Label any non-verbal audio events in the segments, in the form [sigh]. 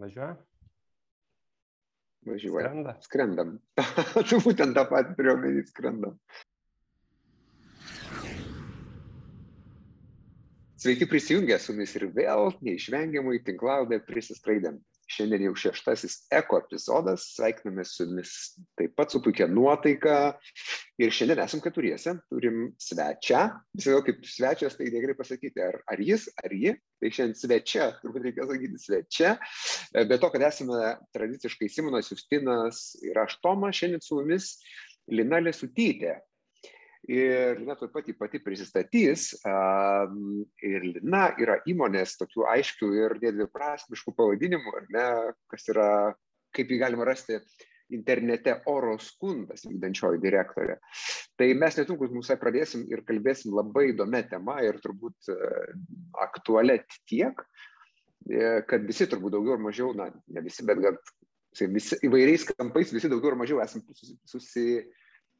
Važiuoja? Važiuoja. Skrenda. Skrendam. [laughs] tu būtent tą patį turėjau menį skrendam. Sveiki prisijungę su mumis ir vėl neišvengiamai tinklaudė prisiskraidėm. Šiandien jau šeštasis eko epizodas, sveikiname su jumis taip pat su puikia nuotaika. Ir šiandien esam keturiese, turim svečią. Visą kaip svečias, tai negerai pasakyti, ar, ar jis, ar ji. Tai šiandien svečia, turbūt reikia sakyti svečia. Be to, kad esame tradiciškai Simonas Justinas ir aš Tomas, šiandien su mumis Lina Lesutytė. Ir Lina taip pat pati prisistatys. Ir Lina yra įmonės tokių aiškių ir nedviprasmiškų pavadinimų, ar ne, kas yra, kaip jį galima rasti internete oro skundas vykdančioji direktorė. Tai mes netrukus mūsų pradėsim ir kalbėsim labai įdomią temą ir turbūt aktualią tiek, kad visi turbūt daugiau ar mažiau, na, ne visi, bet kad visi, įvairiais kampais visi daugiau ar mažiau esame susi, susi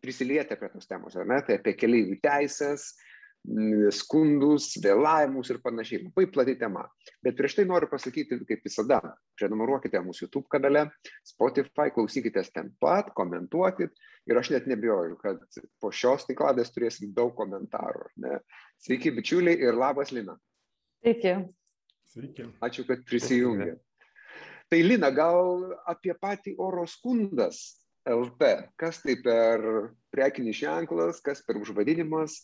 prisilietę prie tos temos, ar ne? Tai apie keliaivių teisės, skundus, vėlavimus ir panašiai. Labai plati tema. Bet prieš tai noriu pasakyti, kaip visada, prenumeruokite mūsų YouTube kanale, Spotify, klausykitės ten pat, komentuokit. Ir aš net nebijoju, kad po šios tikladės turėsim daug komentarų. Ne? Sveiki, bičiuliai, ir labas, Lina. Sveiki. Sveiki. Ačiū, kad prisijungė. Tai Lina, gal apie patį oro skundas LT. Kas tai per prekinis ženklas, kas per užvadinimas,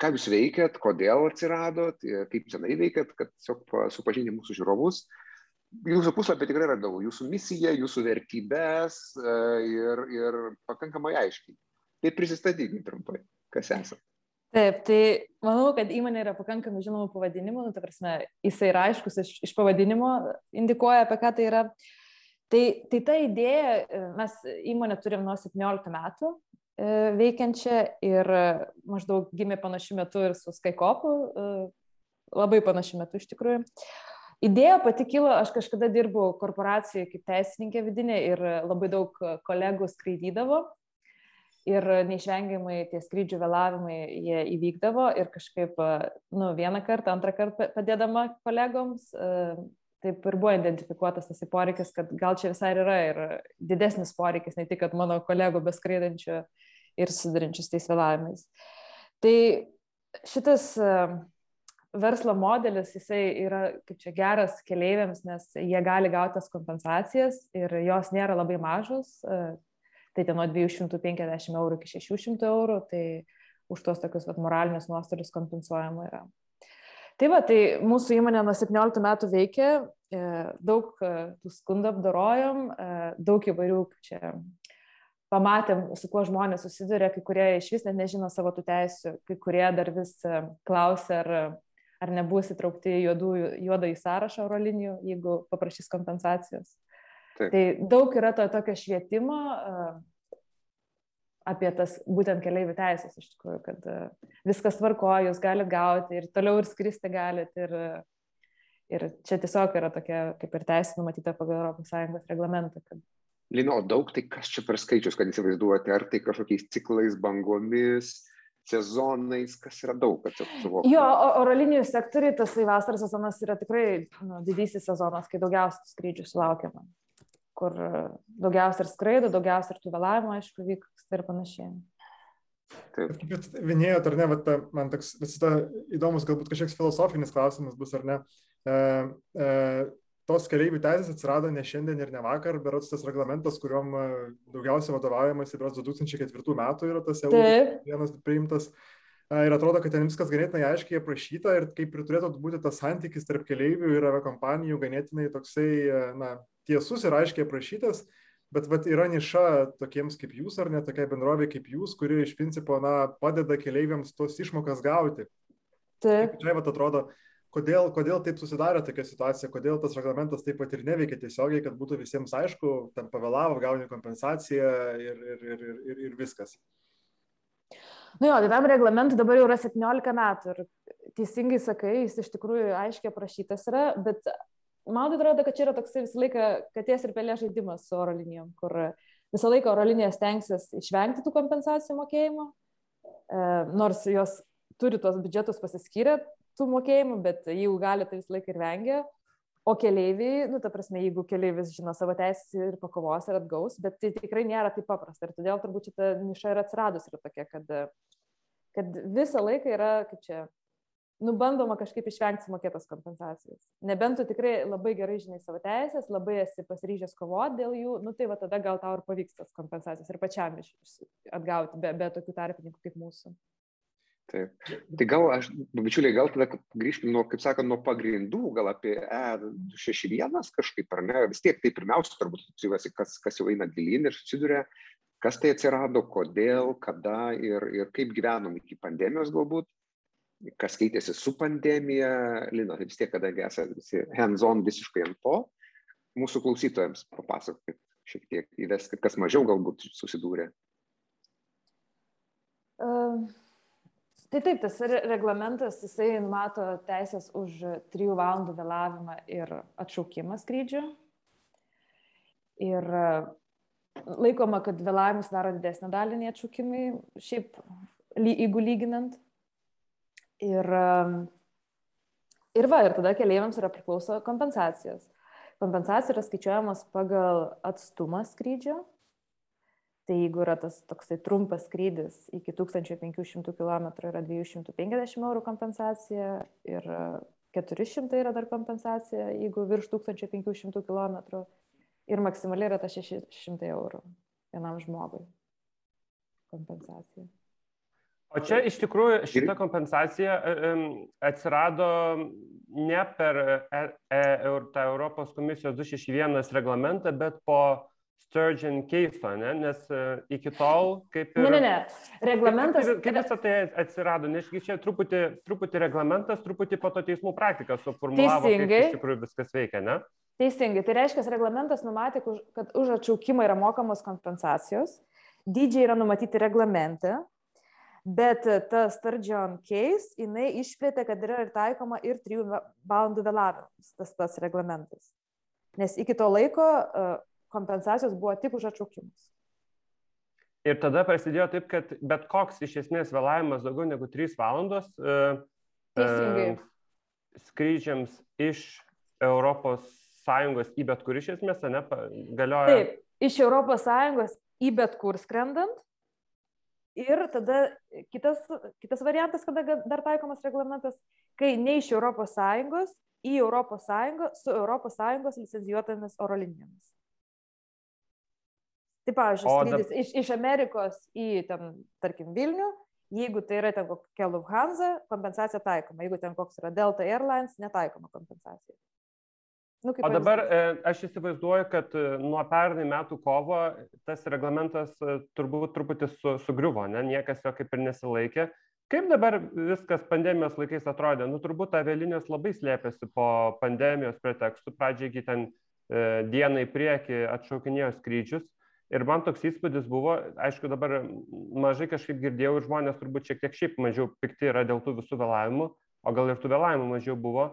ką jūs veikiat, kodėl atsiradot, kaip senai veikiat, kad tiesiog supažinti mūsų žiūrovus. Jūsų puslapį tikrai radau, jūsų misiją, jūsų vertybės ir, ir pakankamai aiškiai. Tai prisistatykime trumpai, kas esate. Taip, tai manau, kad įmonė yra pakankamai žinomų pavadinimų, nu, ta prasme, jisai yra aiškus iš, iš pavadinimo, indikuoja, apie ką tai yra. Tai, tai ta idėja, mes įmonę turim nuo 17 metų veikiančią ir maždaug gimė panašiu metu ir su Skycopu, labai panašiu metu iš tikrųjų. Idėja pati kilo, aš kažkada dirbau korporacijoje kaip teisininkė vidinė ir labai daug kolegų skraidydavo ir neišvengiamai tie skrydžių vėlavimai jie įvykdavo ir kažkaip, nu, vieną kartą, antrą kartą padėdama kolegoms, taip ir buvo identifikuotas tas poreikis, kad gal čia visai yra ir didesnis poreikis, ne tik, kad mano kolegų beskraidančių ir sudarinčius tais vėlavimais. Tai šitas verslo modelis, jisai yra kaip čia geras keleiviams, nes jie gali gauti tas kompensacijas ir jos nėra labai mažos, tai ten nuo 250 eurų iki 600 eurų, tai už tos tokius vat, moralinius nuostolius kompensuojama yra. Tai va, tai mūsų įmonė nuo 17 metų veikia, daug tų skundų apdarojom, daug įvairių čia pamatėm, su kuo žmonės susiduria, kai kurie iš vis net nežino savo tų teisių, kai kurie dar vis klausia, ar, ar nebus įtraukti juodą į sąrašą oro linijų, jeigu paprašys kompensacijos. Taip. Tai daug yra to tokio švietimo, apie tas būtent keliaivių teisės iš tikrųjų, kad viskas tvarko, jūs galite gauti ir toliau ir skristi galite. Ir, ir čia tiesiog yra tokia kaip ir teisė numatyta pagal ES reglamentą. Kad... Lino, daug tai kas čia per skaičius, kad įsivaizduoti, ar tai kažkokiais ciklais, bangomis, sezonais, kas yra daug, kad suvokti. Jo, oro linijų sektoriai tas vasaros sezonas yra tikrai nu, didysis sezonas, kai daugiausiai skrydžių sulaukiama kur daugiausia ir skraido, daugiausia ir tų vėlavimų, aišku, vyksta ir panašiai. Taip. Kaip jūs minėjot, ar ne, vat, man toks visada įdomus, galbūt kažkoks filosofinis klausimas bus, ar ne. E, e, tos keliaivių teisės atsirado ne šiandien ir ne vakar, berots tas reglamentas, kuriuom daugiausiai vadovaujamas, berots 2004 metų yra tas jau vienas priimtas. Ir atrodo, kad ten viskas ganėtinai aiškiai aprašyta ir kaip ir turėtų būti tas santykis tarp keliaivių ir aviakompanijų ganėtinai toksai, na, tiesus ir aiškiai aprašytas, bet vat, yra niša tokiems kaip jūs ar ne tokia bendrovė kaip jūs, kuri iš principo na, padeda keleiviams tos išmokas gauti. Taip. Čia vat atrodo, kodėl, kodėl taip susidarė tokia situacija, kodėl tas reglamentas taip pat ir neveikia tiesiogiai, kad būtų visiems aišku, ten pavėlavo, gauni kompensaciją ir, ir, ir, ir, ir viskas. Nu jo, tai tam reglamentui dabar jau yra 17 metų ir teisingai sakai, jis iš tikrųjų aiškiai aprašytas yra, bet man atrodo, kad čia yra toksai visą laiką katės ir pelė žaidimas su oro linijom, kur visą laiką oro linijas tenksis išvengti tų kompensacijų mokėjimo, e, nors jos turi tuos biudžetus pasiskyrę tų mokėjimų, bet jeigu gali, tai visą laiką ir vengia. O keleiviai, nu, ta prasme, jeigu keleivis žino savo teisės ir pakovos ir atgaus, bet tai tikrai nėra taip paprasta. Ir todėl turbūt šita niša yra atsiradus ir tokia, kad, kad visą laiką yra, kaip čia, nu, bandoma kažkaip išvengti sumokėtos kompensacijos. Nebent tu tikrai labai gerai žinai savo teisės, labai esi pasiryžęs kovoti dėl jų, nu, tai va tada gal tau ir pavyks tas kompensacijas ir pačiam atgauti be, be tokių tarpininkų kaip mūsų. Taip. Tai gal aš, bičiuliai, gal tada grįžkime nuo, kaip sakant, nuo pagrindų, gal apie E61 kažkaip, ar ne? Vis tiek tai pirmiausia, turbūt, kas, kas jau eina gilin ir susiduria, kas tai atsirado, kodėl, kada ir, ir kaip gyvenom iki pandemijos galbūt, kas keitėsi su pandemija. Lina, tai vis tiek, kadangi esate visi hands-on visiškai ant to, mūsų klausytojams papasakokit šiek tiek įveskit, kas mažiau galbūt susidūrė. Uh Tai taip, tas reglamentas, jisai numato teisės už 3 valandų vėlavimą ir atšaukimą skrydžių. Ir laikoma, kad vėlavimas daro didesnę dalį nei atšaukimai, šiaip jeigu lyginant. Ir, e, ir va, ir tada keliaiviams yra priklauso kompensacijos. Kompensacija yra skaičiuojamas pagal atstumą skrydžio Tai jeigu yra tas toksai trumpas skrydis iki 1500 km yra 250 eurų kompensacija ir 400 yra dar kompensacija, jeigu virš 1500 km ir maksimaliai yra ta 600 eurų vienam žmogui kompensacija. O čia iš tikrųjų šita kompensacija atsirado ne per e, e, tą Europos komisijos 261 reglamentą, bet po Sturgeon keisto, ne? nes uh, iki tol kaip ir... Ne, ne, ne. Reglamentas. Kaip, kaip visą tai atsirado, nes čia truputį, truputį reglamentas, truputį po to teismų praktika suformulavo, Teisingai. kaip iš tikrųjų viskas veikia, ne? Teisingai. Tai reiškia, reglamentas numatė, kad už atšaukimą yra mokamos kompensacijos, dydžiai yra numatyti reglamente, bet ta Sturgeon case, jinai išplėtė, kad yra ir taikoma ir 3 valandų vėlavimas, tas pats reglamentas. Nes iki to laiko uh, kompensacijos buvo tik už atšaukimus. Ir tada prasidėjo taip, kad bet koks iš esmės vėlavimas daugiau negu 3 valandos uh, uh, skrydžiams iš ES į bet kur iš esmės, ne, galioja. Taip, iš ES į bet kur skrendant. Ir tada kitas, kitas variantas, kada dar taikomas reglamentas, kai ne iš ES į ES su ES licencijuotomis oro linijomis. Tai pavyzdžiui, skrydis dab... iš, iš Amerikos į, ten, tarkim, Vilnių, jeigu tai yra ten kokia Lufthansa, kompensacija taikoma, jeigu ten koks yra Delta Airlines, netaikoma kompensacija. Nu, o dabar e, aš įsivaizduoju, kad e, nuo pernai metų kovo tas reglamentas e, turbūt truputį su, sugriuvo, ne? niekas jo kaip ir nesilaikė. Kaip dabar viskas pandemijos laikais atrodė? Nu, turbūt avialinijos labai slėpėsi po pandemijos pretekstų, pradžiai ten e, dienai prieki atšaukinėjo skrydžius. Ir man toks įspūdis buvo, aišku, dabar mažai kažkaip girdėjau ir žmonės turbūt šiek tiek šiaip mažiau pikti yra dėl tų visų vėlavimų, o gal ir tų vėlavimų mažiau buvo.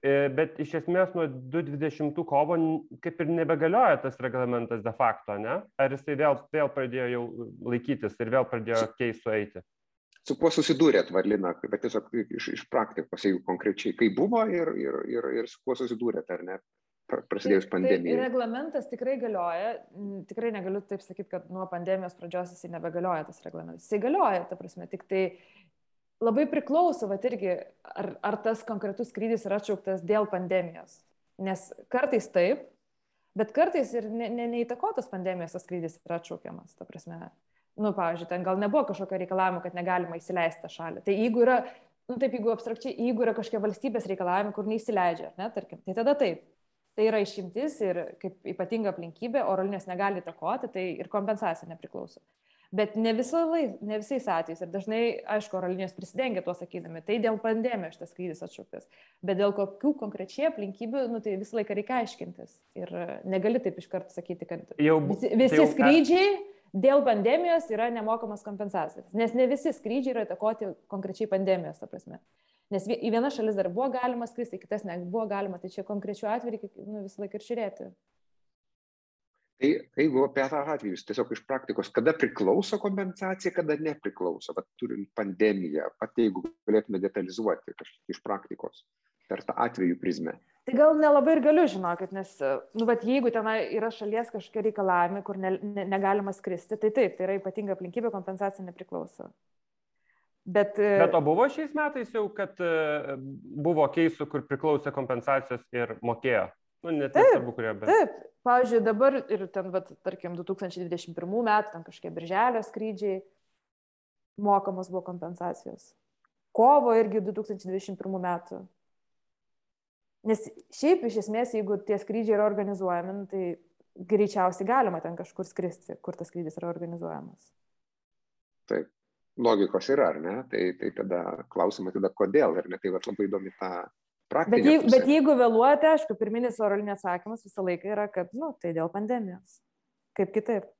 E, bet iš esmės nuo 2020 kovo kaip ir nebegalioja tas reglamentas de facto, ne? Ar jisai vėl, vėl pradėjo jau laikytis ir vėl pradėjo keisų eiti? Su kuo susidūrėt, Varlina, bet tiesiog iš, iš praktikos, jeigu konkrečiai, kaip buvo ir, ir, ir, ir su kuo susidūrėt, ar ne? prasidėjus pandemijai. Tai reglamentas tikrai galioja, tikrai negaliu taip sakyti, kad nuo pandemijos pradžios jisai nebegalioja tas reglamentas. Jisai galioja, ta prasme, tik tai labai priklauso, va irgi, ar, ar tas konkretus skrydis yra atšauktas dėl pandemijos. Nes kartais taip, bet kartais ir ne, ne, neįtakotas pandemijos tas skrydis yra atšaukiamas, ta prasme. Nu, pavyzdžiui, ten gal nebuvo kažkokio reikalavimo, kad negalima įsileisti tą šalį. Tai jeigu yra, nu taip, jeigu abstrakčiai, jeigu yra kažkokie valstybės reikalavimai, kur neįsileidžia, ne, tarkim, tai tada taip. Tai yra išimtis ir kaip ypatinga aplinkybė, oro linijos negali takoti, tai ir kompensacija nepriklauso. Bet ne, lai, ne visais atvejais ir dažnai, aišku, oro linijos prisidengia tuo sakydami, tai dėl pandemijos šitas skrydis atšauktas. Bet dėl kokių konkrečiai aplinkybių, nu, tai visą laiką reikia aiškintis. Ir negali taip iš karto sakyti, kad jau, visi, visi tai jau, skrydžiai dėl pandemijos yra nemokamas kompensacijas. Nes ne visi skrydžiai yra įtakoti konkrečiai pandemijos, ta prasme. Nes į vieną šalis dar buvo galima skristi, į kitas nebuvo galima, tai čia konkrečiu atveju reikia nu, visą laiką ir žiūrėti. Tai jeigu apie tą atvejus, tiesiog iš praktikos, kada priklauso kompensacija, kada nepriklauso, bet turint pandemiją, pat jeigu galėtume detalizuoti kažkiek iš praktikos per tą atvejų prizmę. Tai gal nelabai ir galiu žinokit, nes, nu, bet jeigu ten yra šalies kažkokie reikalavimai, kur ne, ne, negalima skristi, tai taip, tai yra ypatinga aplinkybė, kompensacija nepriklauso. Bet, e, bet o buvo šiais metais jau, kad e, buvo keisų, kur priklausė kompensacijos ir mokėjo? Nu, net nesvarbu, kurie, bet. Taip, pavyzdžiui, dabar ir ten, bet, tarkim, 2021 metų, ten kažkokie birželio skrydžiai, mokamos buvo kompensacijos. Kovo irgi 2021 metų. Nes šiaip iš esmės, jeigu tie skrydžiai yra organizuojami, nu, tai greičiausiai galima ten kažkur skristi, kur tas skrydis yra organizuojamas. Taip logikos yra, ar ne? Tai, tai tada klausimai tada kodėl, ar ne? Tai va, labai įdomi ta. Bet, jeigu, bet jeigu vėluojate, aišku, pirminis oro linijos atsakymas visą laiką yra, kad, nu, tai dėl pandemijos. Kaip kitaip.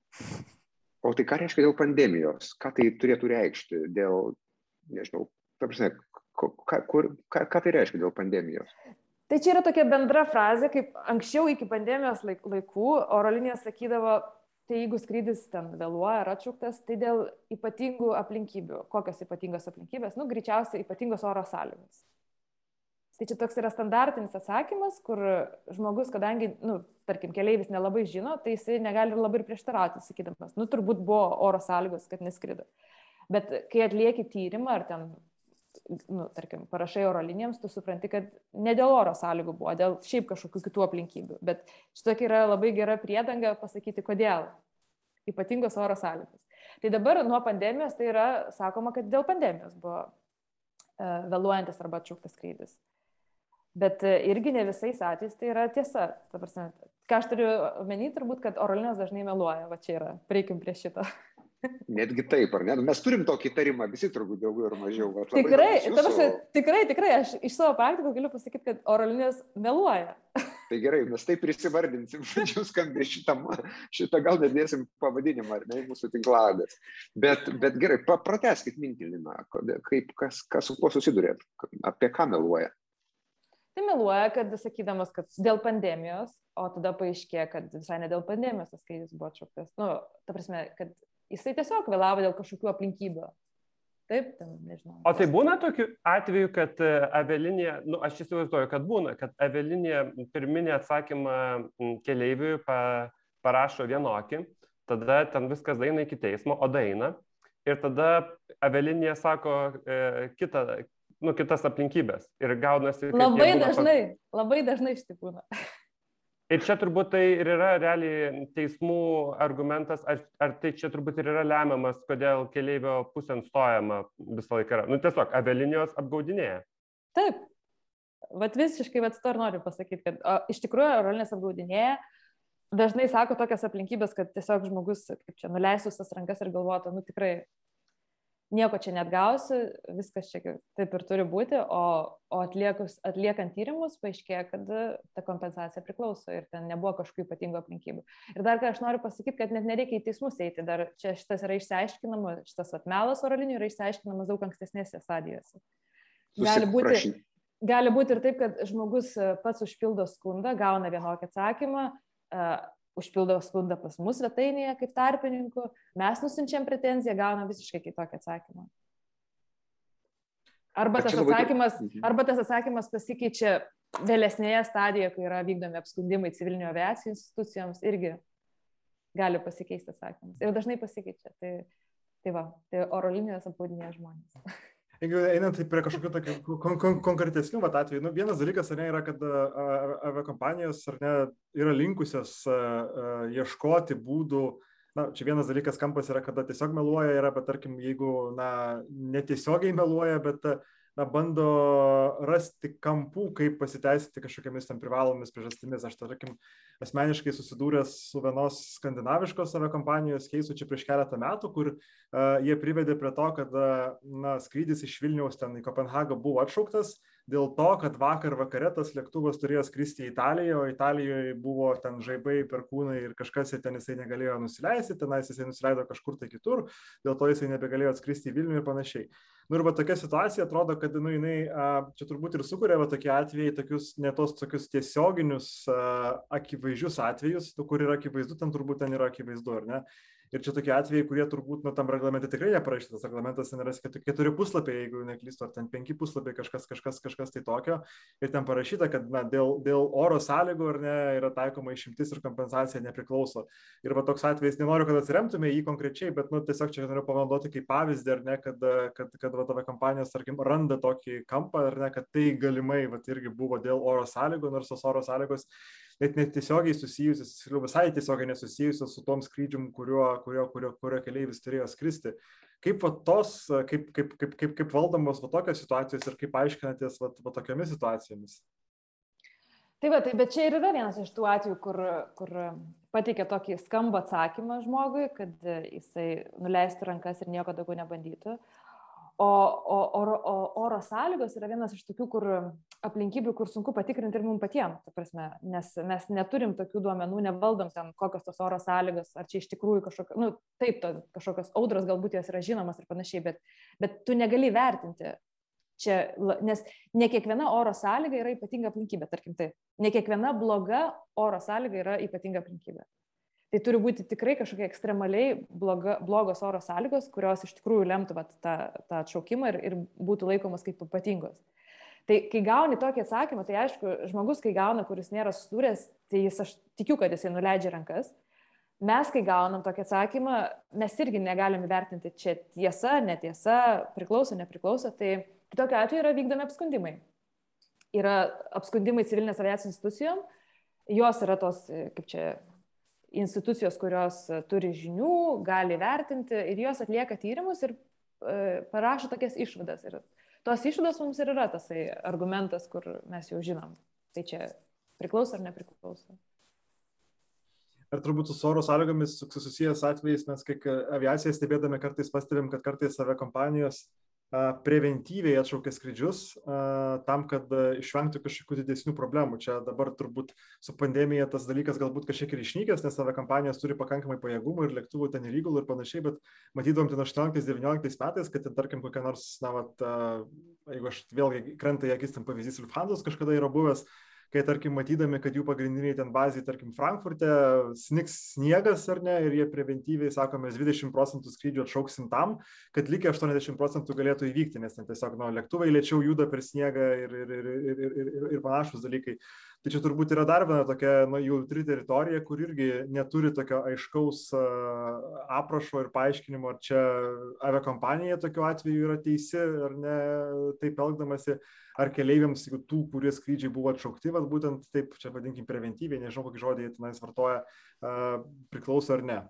O tai ką reiškia dėl pandemijos? Ką tai turėtų reikšti dėl, nežinau, ta prasme, ką, kur, ką, ką tai reiškia dėl pandemijos? Tai čia yra tokia bendra frazė, kaip anksčiau iki pandemijos laikų oro linija sakydavo, Tai jeigu skrydis ten vėluoja ar atšauktas, tai dėl ypatingų aplinkybių. Kokios ypatingos aplinkybės? Nu, greičiausiai ypatingos oro sąlygos. Tai čia toks yra standartinis atsakymas, kur žmogus, kadangi, nu, tarkim, keleivis nelabai žino, tai jisai negali labai ir prieštarauti, sakydamas, nu, turbūt buvo oro sąlygos, kad neskrido. Bet kai atlieki tyrimą ar ten nu, tarkim, parašai oro linijoms, tu supranti, kad ne dėl oro sąlygų buvo, dėl šiaip kažkokių kitų aplinkybių. Bet šitokia yra labai gera priedanga pasakyti, kodėl. Ypatingos oro sąlygos. Tai dabar nuo pandemijos tai yra sakoma, kad dėl pandemijos buvo e, vėluojantis arba atšauktas skrydis. Bet e, irgi ne visais atvejais tai yra tiesa. Ta prasme, ką aš turiu omeny, turbūt, kad oro linijos dažnai meluoja. Va čia yra. Prieikim prie šito. [laughs] Netgi taip, ar ne? Nu, mes turim tokį tarimą, visi turbūt daugiau ir mažiau. Tikrai, jūsų... tavasi, tikrai, tikrai, aš iš savo praktikų galiu pasakyti, kad oro linijos meluoja. [laughs] Tai gerai, mes taip prisivardinsim, tačiau [laughs] skambė šitam, šitą gal nedėsim pavadinimą, ar ne, mūsų tinklavės. Bet, bet gerai, prateskit mintilimą, kaip, kas, kas su kuo susidurėt, apie ką meluoja. Meluoja, kad sakydamas, kad dėl pandemijos, o tada paaiškėjo, kad visai ne dėl pandemijos tas skrydis buvo atšauktas. Nu, ta prasme, kad Jisai tiesiog vėlavo dėl kažkokių aplinkybių. Taip, ten, nežinau. O tai būna tokių atvejų, kad e, avialinija, nu, aš įsivaizduoju, kad būna, kad avialinija pirminį atsakymą keleiviui pa, parašo vienokį, tada ten viskas daina iki teismo, o daina. Ir tada avialinija sako e, kitą, nu, kitas aplinkybės. Ir gaunasi. Labai dažnai, pas... labai dažnai iš tikrųjų. Ir čia turbūt tai ir yra realiai teismų argumentas, ar, ar tai čia turbūt ir yra lemiamas, kodėl keleivio pusėn stojama visą laiką yra. Nu tiesiog, avialinijos apgaudinėja. Taip. Vat visiškai, vat to ir noriu pasakyti, kad o, iš tikrųjų aerolinės apgaudinėja. Dažnai sako tokias aplinkybės, kad tiesiog žmogus, kaip čia, nuleistų tas rankas ir galvotų, nu tikrai nieko čia net gausi, viskas čia taip ir turi būti, o, o atliekus, atliekant tyrimus paaiškėjo, kad ta kompensacija priklauso ir ten nebuvo kažkokių ypatingų aplinkybių. Ir dar ką aš noriu pasakyti, kad net nereikia į teismus eiti, dar čia šitas yra išsiaiškinama, šitas atmelas oro linijų yra išsiaiškinamas daug ankstesnėse stadijose. Gali būti, gali būti ir taip, kad žmogus pats užpildo skundą, gauna vienokį atsakymą, užpildo skundą pas mus svetainėje kaip tarpininkų, mes nusinčiam pretenziją, gaunam visiškai kitokį atsakymą. Arba tas, atsakymas, mhm. arba tas atsakymas pasikeičia vėlesnėje stadijoje, kai yra vykdomi apskundimai civilinio aviacijų institucijoms, irgi gali pasikeisti atsakymas. Ir dažnai pasikeičia. Tai, tai va, tai oro linijos apgaudinėja žmonės. [laughs] Jeigu einant prie kažkokių tokių kon kon konkretesnių vat, atvejų, nu, vienas dalykas ne, yra, kad aviakompanijos ne, yra linkusios a, a, ieškoti būdų, na, čia vienas dalykas kampas yra, kada tiesiog meluoja, yra, bet tarkim, jeigu, na, netiesiogiai meluoja, bet na, bando rasti kampų, kaip pasiteisinti kažkokiamis ten privalomis priežastimis. Aš, tarkim, asmeniškai susidūręs su vienos skandinaviškos aviakompanijos keisu čia prieš keletą metų, kur uh, jie privedė prie to, kad uh, na, skrydis iš Vilniaus ten į Kopenhagą buvo atšauktas dėl to, kad vakar vakare tas lėktuvas turėjo skristi į Italiją, o Italijoje buvo ten žaibai per kūną ir kažkas ten jisai negalėjo nusileisti, tenais jisai nusileido kažkur tai kitur, dėl to jisai nebegalėjo atskristi į Vilnių ir panašiai. Nu ir va tokia situacija atrodo, kad nu, jinai čia turbūt ir sukuria va tokie atvejai, tokius netos tokius tiesioginius, akivaizdžius atvejus, kur yra akivaizdu, ten turbūt ten yra akivaizdu, ar ne? Ir čia tokie atvejai, kurie turbūt nu, tam reglamente tikrai neparašytas. Reglamentas ten yra keturi puslapiai, jeigu neklystu, ar ten penki puslapiai, kažkas, kažkas, kažkas tai tokio. Ir ten parašyta, kad na, dėl, dėl oro sąlygų ar ne yra taikoma išimtis ir kompensacija nepriklauso. Ir va toks atvejis, nenoriu, kad atsiremtume jį konkrečiai, bet nu, tiesiog čia noriu panaudoti kaip pavyzdį, ar ne, kad, kad, kad va, tavo kompanijos, tarkim, randa tokį kampą, ar ne, kad tai galimai va, irgi buvo dėl oro sąlygų, nors tos oro sąlygos net netiesiogiai susijusios, visai tiesiogiai nesusijusios su tom skrydžium, kuriuo, kurio, kurio, kurio keliaivis turėjo skristi. Kaip, va, tos, kaip, kaip, kaip, kaip, kaip valdomos va, tokios situacijos ir kaip aiškinatės va, va, tokiamis situacijomis? Tai va, tai, bet čia ir yra vienas iš tų atvejų, kur, kur pateikia tokį skambą atsakymą žmogui, kad jisai nuleistų rankas ir nieko daugiau nebandytų. O, o oro, o oro sąlygos yra vienas iš tokių, kur aplinkybių, kur sunku patikrinti ir mums patiems, prasme, nes mes neturim tokių duomenų, nevaldom ten, kokios tos oro sąlygos, ar čia iš tikrųjų kažkokios, nu, taip, to, kažkokios audros galbūt jos yra žinomas ir panašiai, bet, bet tu negali vertinti. Čia, nes ne kiekviena oro sąlyga yra ypatinga aplinkybė, tarkim tai. Ne kiekviena bloga oro sąlyga yra ypatinga aplinkybė. Tai turi būti tikrai kažkokie ekstremaliai bloga, blogos oro sąlygos, kurios iš tikrųjų lemtų vat, tą, tą atšaukimą ir, ir būtų laikomas kaip ypatingos. Tai kai gauni tokį atsakymą, tai aišku, žmogus, kai gauna, kuris nėra susidūręs, tai jis, aš tikiu, kad jisai nuleidžia rankas. Mes, kai gaunam tokį atsakymą, mes irgi negalim įvertinti, čia tiesa, netiesa, priklauso, nepriklauso. Tai tokiu atveju yra vykdomi apskundimai. Yra apskundimai civilinės aviacijos institucijom, jos yra tos, kaip čia, institucijos, kurios e, turi žinių, gali vertinti ir jos atlieka tyrimus ir e, parašo tokias išvadas. Ir tos išvados mums ir yra tasai argumentas, kur mes jau žinom. Tai čia priklauso ar nepriklauso. Ir turbūt su oro sąlygomis susijęs atvejais mes, kaip aviacija stebėdami, kartais pastebim, kad kartais save kompanijos preventyviai atšaukia skrydžius tam, kad išvengtų kažkokių didesnių problemų. Čia dabar turbūt su pandemija tas dalykas galbūt kažkiek ir išnykęs, nes savo kompanijos turi pakankamai pajėgumų ir lėktuvų ten ir įgulų ir panašiai, bet matydavom ten 18-19 metais, kad ten tarkim kokia nors, na, vat, jeigu aš vėlgi krenta į akis tam pavyzdys Lufthansa kažkada yra buvęs, kai tarkim matydami, kad jų pagrindiniai ten bazai, tarkim, Frankfurte sniks sniegas ar ne, ir jie preventyviai sako, mes 20 procentų skrydžių atšauksim tam, kad likę 80 procentų galėtų įvykti, nes ten tiesiog nu, lėktuvai lėčiau juda per sniegą ir, ir, ir, ir, ir, ir, ir panašus dalykai. Tai čia turbūt yra dar viena tokia nu, jautri teritorija, kur irgi neturi tokio aiškaus aprašo ir paaiškinimo, ar čia aviakompanija tokiu atveju yra teisi ar ne taip elgdamasi, ar keleiviams, tų, kurie skrydžiai buvo atšaukti, vad būtent taip, čia vadinkim preventyviai, nežinau, kokį žodį jie tenais vartoja, priklauso ar ne.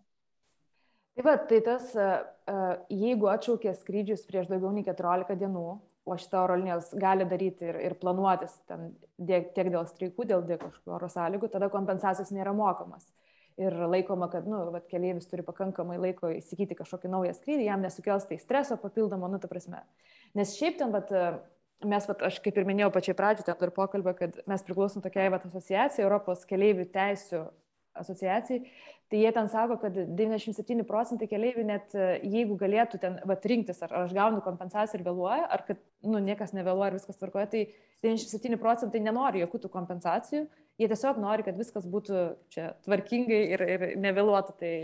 Tai va, tai tas, jeigu atšaukė skrydžius prieš daugiau nei 14 dienų, o šitą oro linijos gali daryti ir, ir planuotis ten, tiek dėl streikų, dėl, dėl kažkokių oro sąlygų, tada kompensacijos nėra mokamas. Ir laikoma, kad nu, vat, keliaivis turi pakankamai laiko įsigyti kažkokį naują skrydį, jam nesukels tai streso papildomo, nu, ta prasme. Nes šiaip ten, vat, mes, vat, aš kaip ir minėjau pačiai pradžioje, ten ir pokalbę, kad mes priklausom tokiai vat, asociacijai, Europos keliaivių teisų asociacijai, tai jie ten sako, kad 97 procentai keliaivių net e, jeigu galėtų ten vat, rinktis, ar, ar aš gaunu kompensaciją ir vėluoju, ar kad nu, niekas nevėluoja ir viskas tvarkoja, tai 97 procentai nenori jokių tų kompensacijų, jie tiesiog nori, kad viskas būtų čia tvarkingai ir, ir nevėluotų. Tai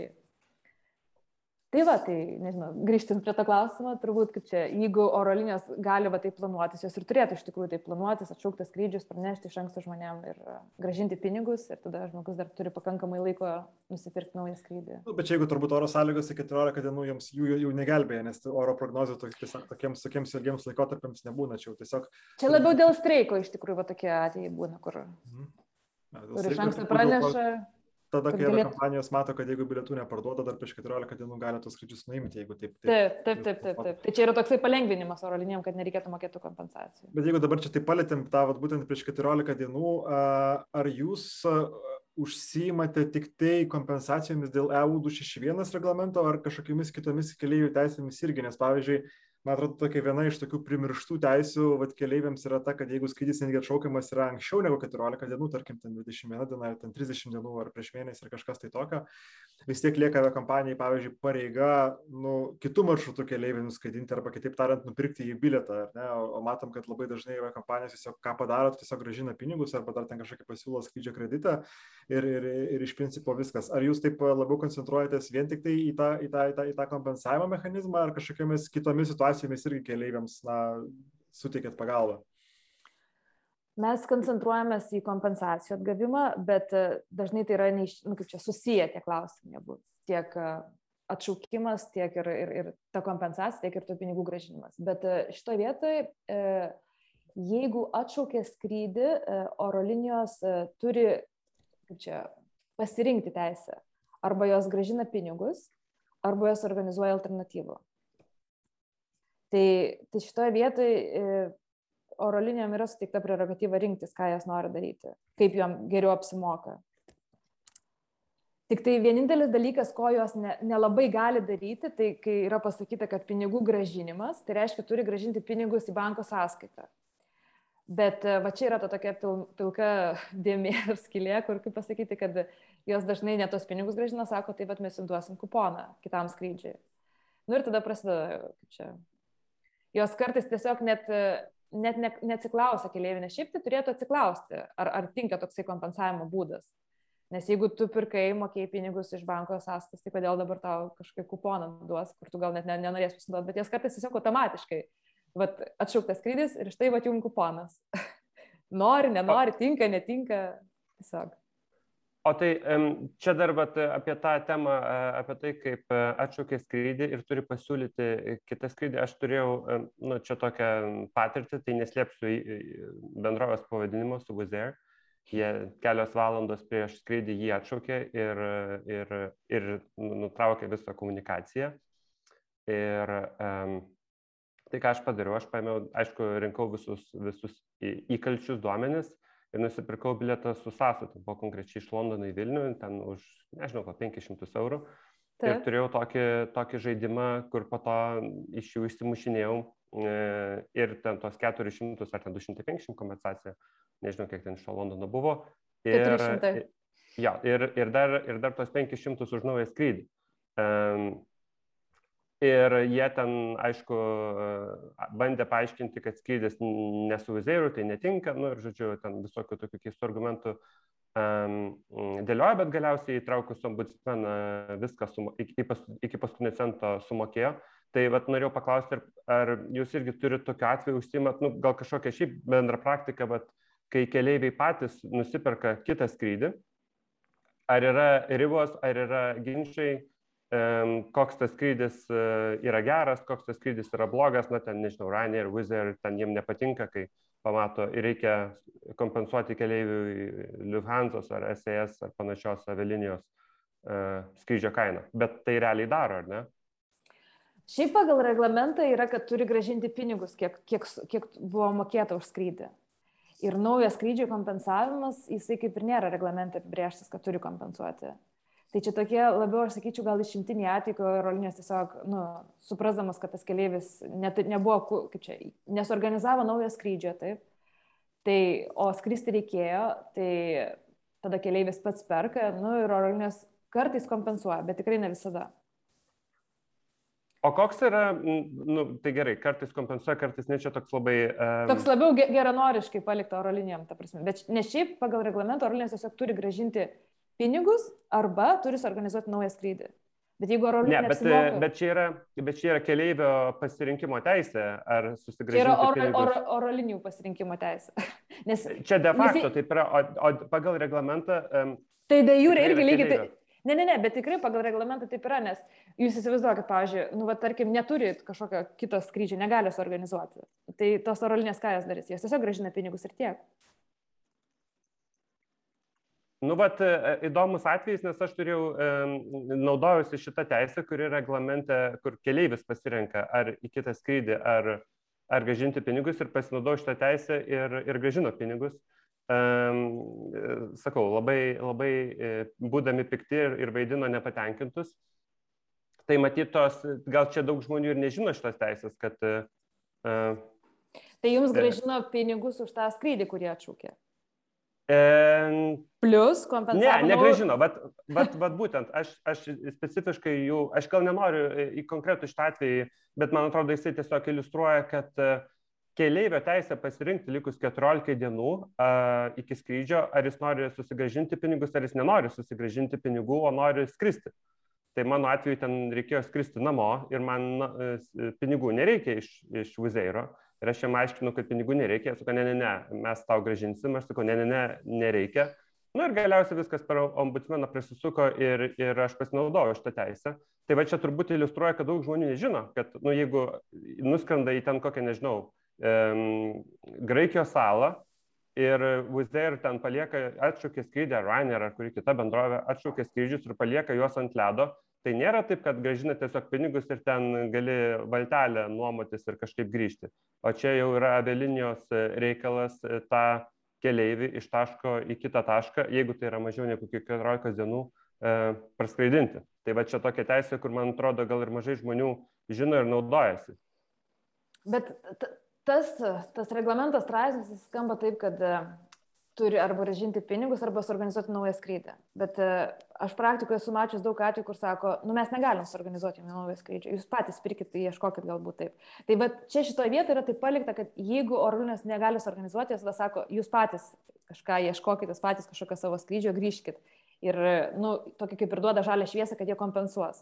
Tai va, tai nežinau, grįžtant prie to klausimo, turbūt kaip čia, jeigu oro linijos gali va taip planuotis, jos ir turėtų iš tikrųjų taip planuotis, atšaukti skrydžius, pranešti iš anksto žmonėm ir gražinti pinigus ir tada žmogus dar turi pakankamai laiko nusipirkti naują skrydį. Nu, bet čia jeigu turbūt oro sąlygos iki 14 dienų jums jų jau negelbėja, nes oro prognozijų tiesiog tokiems, tokiems ilgiems laikotarpiams nebūna, čia jau tiesiog. Čia labiau dėl streiko iš tikrųjų va tokie atvejai būna, kur, mhm. kur iš anksto praneša. Tada, kai galėt... kompanijos mato, kad jeigu bilietų neparduoda, dar prieš 14 dienų gali tos skrydžius nuimti, jeigu taip. Taip, taip, taip, taip. taip. Tai čia yra toksai palengvinimas oro linijom, kad nereikėtų mokėti kompensacijų. Bet jeigu dabar čia taip palėtėm tą, vat, būtent prieš 14 dienų, ar jūs užsijimate tik tai kompensacijomis dėl EU 261 reglamento ar kažkokiamis kitomis keliaivių teisėmis irgi, nes pavyzdžiui, man atrodo, tokia viena iš tokių primirštų teisių vat, keleiviams yra ta, kad jeigu skrydis netgi atšaukiamas yra anksčiau negu 14 dienų, tarkim, ten 21 diena, ten 30 dienų, ar prieš mėnesį, ar kažkas tai tokio, vis tiek lieka kompanijai, pavyzdžiui, pareiga nu, kitų maršrutų keleiviams nuskaidinti arba kitaip tariant, nupirkti į bilietą. O, o matom, kad labai dažnai kompanijos tiesiog ką padaro, tiesiog gražina pinigus arba dar ten kažkokį pasiūlo skrydžio kreditą ir, ir, ir iš principo viskas. Ar jūs taip labiau koncentruojatės vien tik tai į tą, į tą, į tą, į tą kompensavimo mechanizmą ar kažkokiamis kitomis situacijomis irgi keleiviams na, suteikėt pagalbą? Mes koncentruojamės į kompensacijų atgavimą, bet e, dažnai tai yra neiš, nu, čia susiję tie klausimai, abu. Tiek e, atšaukimas, tiek ir, ir, ir ta kompensacija, tiek ir tų pinigų gražinimas. Bet e, šitoje vietoje, jeigu atšaukė skrydį, oro linijos turi, čia, pasirinkti teisę. Arba jos gražina pinigus, arba jos organizuoja alternatyvą. Tai, tai šitoje vietoje oro linijom yra suteikta prerogatyva rinktis, ką jas nori daryti, kaip jom geriau apsimoka. Tik tai vienintelis dalykas, ko jos ne, nelabai gali daryti, tai kai yra pasakyta, kad pinigų gražinimas, tai reiškia, turi gražinti pinigus į banko sąskaitą. Bet e, va čia yra ta tokia pil, pilka [laughs] dėmė ir skilė, kur kaip pasakyti, kad jos dažnai net tos pinigus gražina, sako, tai bet mes jums duosim kuponą kitam skrydžiui. Nu ir tada prasideda, čia. Jos kartais tiesiog net net ne, neatsiklausia keliaivių, nes šiaip tai turėtų atsiklausti, ar, ar tinka toksai kompensavimo būdas. Nes jeigu tu pirkai, mokėjai pinigus iš banko sąstas, tai kodėl dabar tau kažkokį kuponą duos, kur tu gal net ne, nenorės pasinaudoti, bet jas kartais tiesiog automatiškai. Vat atšauktas skrydis ir štai va jums kuponas. [laughs] nori, nenori, tinka, netinka, tiesiog. O tai čia dar vat, apie tą temą, apie tai, kaip e, atšaukė skrydį ir turi pasiūlyti kitą skrydį. Aš turėjau, nu, čia tokią patirtį, tai neslėpsiu bendrovės pavadinimo su Wizair. Jie kelios valandos prieš skrydį jį atšaukė ir, ir, ir nutraukė visą komunikaciją. Ir um, tai, ką aš padariau, aš paėmiau, aišku, rinkau visus, visus įkalčius duomenis ir nusipirkau bilietą su sąstatu, buvo konkrečiai iš Londono į Vilnių, ten už, nežinau, po 500 eurų. Taip. Ir turėjau tokį, tokį žaidimą, kur po to iš jų išsimušinėjau e, ir ten tos 400 ar ten 250 kompensacija, nežinau, kiek ten iš Londono buvo. Ir, 400. Ja, ir, ir, dar, ir dar tos 500 už naują skrydį. Um, Ir jie ten, aišku, bandė paaiškinti, kad skrydis ne su vizėru, tai netinka, nu ir, žodžiu, ten visokių tokių keistų argumentų um, dėlioja, bet galiausiai įtraukus ombudsmeną viską sumo, iki, iki paskutinio cento sumokėjo. Tai vat, norėjau paklausti, ar, ar jūs irgi turite tokiu atveju užsimat, nu, gal kažkokią šiaip bendrą praktiką, bet kai keleiviai patys nusiperka kitą skrydį, ar yra ribos, ar yra ginčiai, koks tas skrydis e, yra geras, koks tas skrydis yra blogas, na ten, nežinau, Ryanair, Wizz Air, ten jiem nepatinka, kai pamato ir reikia kompensuoti keliaiviui Lufthansa ar SAS ar panašios avialinijos uh, skrydžio kainą. Bet tai realiai daro, ar ne? Šiaip pagal reglamentą yra, kad turi gražinti pinigus, kiek, kiek, kiek buvo mokėta už skrydį. Ir naujas skrydžio kompensavimas, jisai kaip ir nėra reglamente apibrieštas, kad turi kompensuoti. Tai čia tokie labiau, aš sakyčiau, gal išimtiniai atvejai, kur orolinės tiesiog, nu, suprasdamas, kad tas keleivis net, nebuvo, kaip čia, nesorganizavo naujo skrydžio, taip. Tai, o skristi reikėjo, tai tada keleivis pats perka, nu, ir orolinės kartais kompensuoja, bet tikrai ne visada. O koks yra, nu, tai gerai, kartais kompensuoja, kartais ne čia toks labai... Um... Toks labiau geranoriškai palikta oro linijom, ta prasme. Bet ne šiaip pagal reglamentą oro linijos tiesiog turi gražinti pinigus arba turi suorganizuoti naują skrydį. Bet jeigu oro linija. Ne, bet, neapsimoka... bet, čia yra, bet čia yra keleivio pasirinkimo teisė, ar susigražinti. Čia yra oro, pinigus. oro, oro linijų pasirinkimo teisė. [laughs] Nes, čia de facto nes... taip yra, o, o pagal reglamentą. Um, tai de jūrė irgi lygiai tai. Ne, ne, ne, bet tikrai pagal reglamentą taip yra, nes jūs įsivaizduokit, pavyzdžiui, nu, va, tarkim, neturit kažkokio kito skrydžio, negali suorganizuoti. Tai tos oro linijos ką jos darys? Jos tiesiog gražina pinigus ir tiek. Nu, bet įdomus atvejis, nes aš turėjau, e, naudojusi šitą teisę, kuri reglamente, kur keleivis pasirenka ar į kitą skrydį, ar, ar gražinti pinigus ir pasinaudojau šitą teisę ir, ir gražino pinigus. E, sakau, labai, labai būdami pikti ir, ir vaidino nepatenkintus. Tai matytos, gal čia daug žmonių ir nežino šitos teisės, kad... Uh, tai jums gražino pinigus už tą skrydį, kurį atšūkė. E, Plus kompensavimo. Ne, negražino, bet, bet, bet būtent aš, aš specifiškai jų, aš gal nenoriu į konkretų šitą atvejį, bet man atrodo, jisai tiesiog iliustruoja, kad uh, keleivio teisę pasirinkti likus 14 dienų a, iki skrydžio, ar jis nori susigražinti pinigus, ar jis nenori susigražinti pinigų, o nori skristi. Tai mano atveju ten reikėjo skristi namo ir man na, e, pinigų nereikia iš, iš Vizeiro. Ir aš jam aiškinu, kad pinigų nereikia. Aš sakau, ne, ne, ne, mes tau gražinsim. Aš sakau, ne, ne, ne, nereikia. Na ir galiausiai viskas per ombudsmeną prisisuko ir, ir aš pasinaudojau šitą teisę. Tai va čia turbūt iliustruoja, kad daug žmonių nežino, kad nu, jeigu nuskrenda į ten kokią, nežinau, Graikijos salą ir Wizzair ten palieka, atšaukė skrydį, Ryanair ar kuri kita bendrovė atšaukė skrydžius ir palieka juos ant ledo. Tai nėra taip, kad gražina tiesiog pinigus ir ten gali valtelę nuomotis ir kažkaip grįžti. O čia jau yra avialinijos reikalas e, tą keleivį iš taško į kitą tašką, jeigu tai yra mažiau negu 14 dienų, e, praskraidinti. Tai va čia tokia teisė, kur man atrodo gal ir mažai žmonių žino ir naudojasi. Bet tas, tas reglamentas straipsnis skamba taip, kad e, turi arba gražinti pinigus, arba suorganizuoti naują skrydį. Bet e, aš praktikoje esu mačius daug atvejų, kur sako, nu mes negalim suorganizuoti naują skrydį, jūs patys pirkit, tai ieškokit galbūt taip. Tai bet čia šitoje vietoje yra taip palikta, kad jeigu orolinės negali suorganizuoti, jis tada sako, jūs patys kažką ieškokit, jūs patys kažkokio savo skrydžio grįžkit. Ir, nu, tokį kaip ir duoda žalę šviesą, kad jie kompensuos.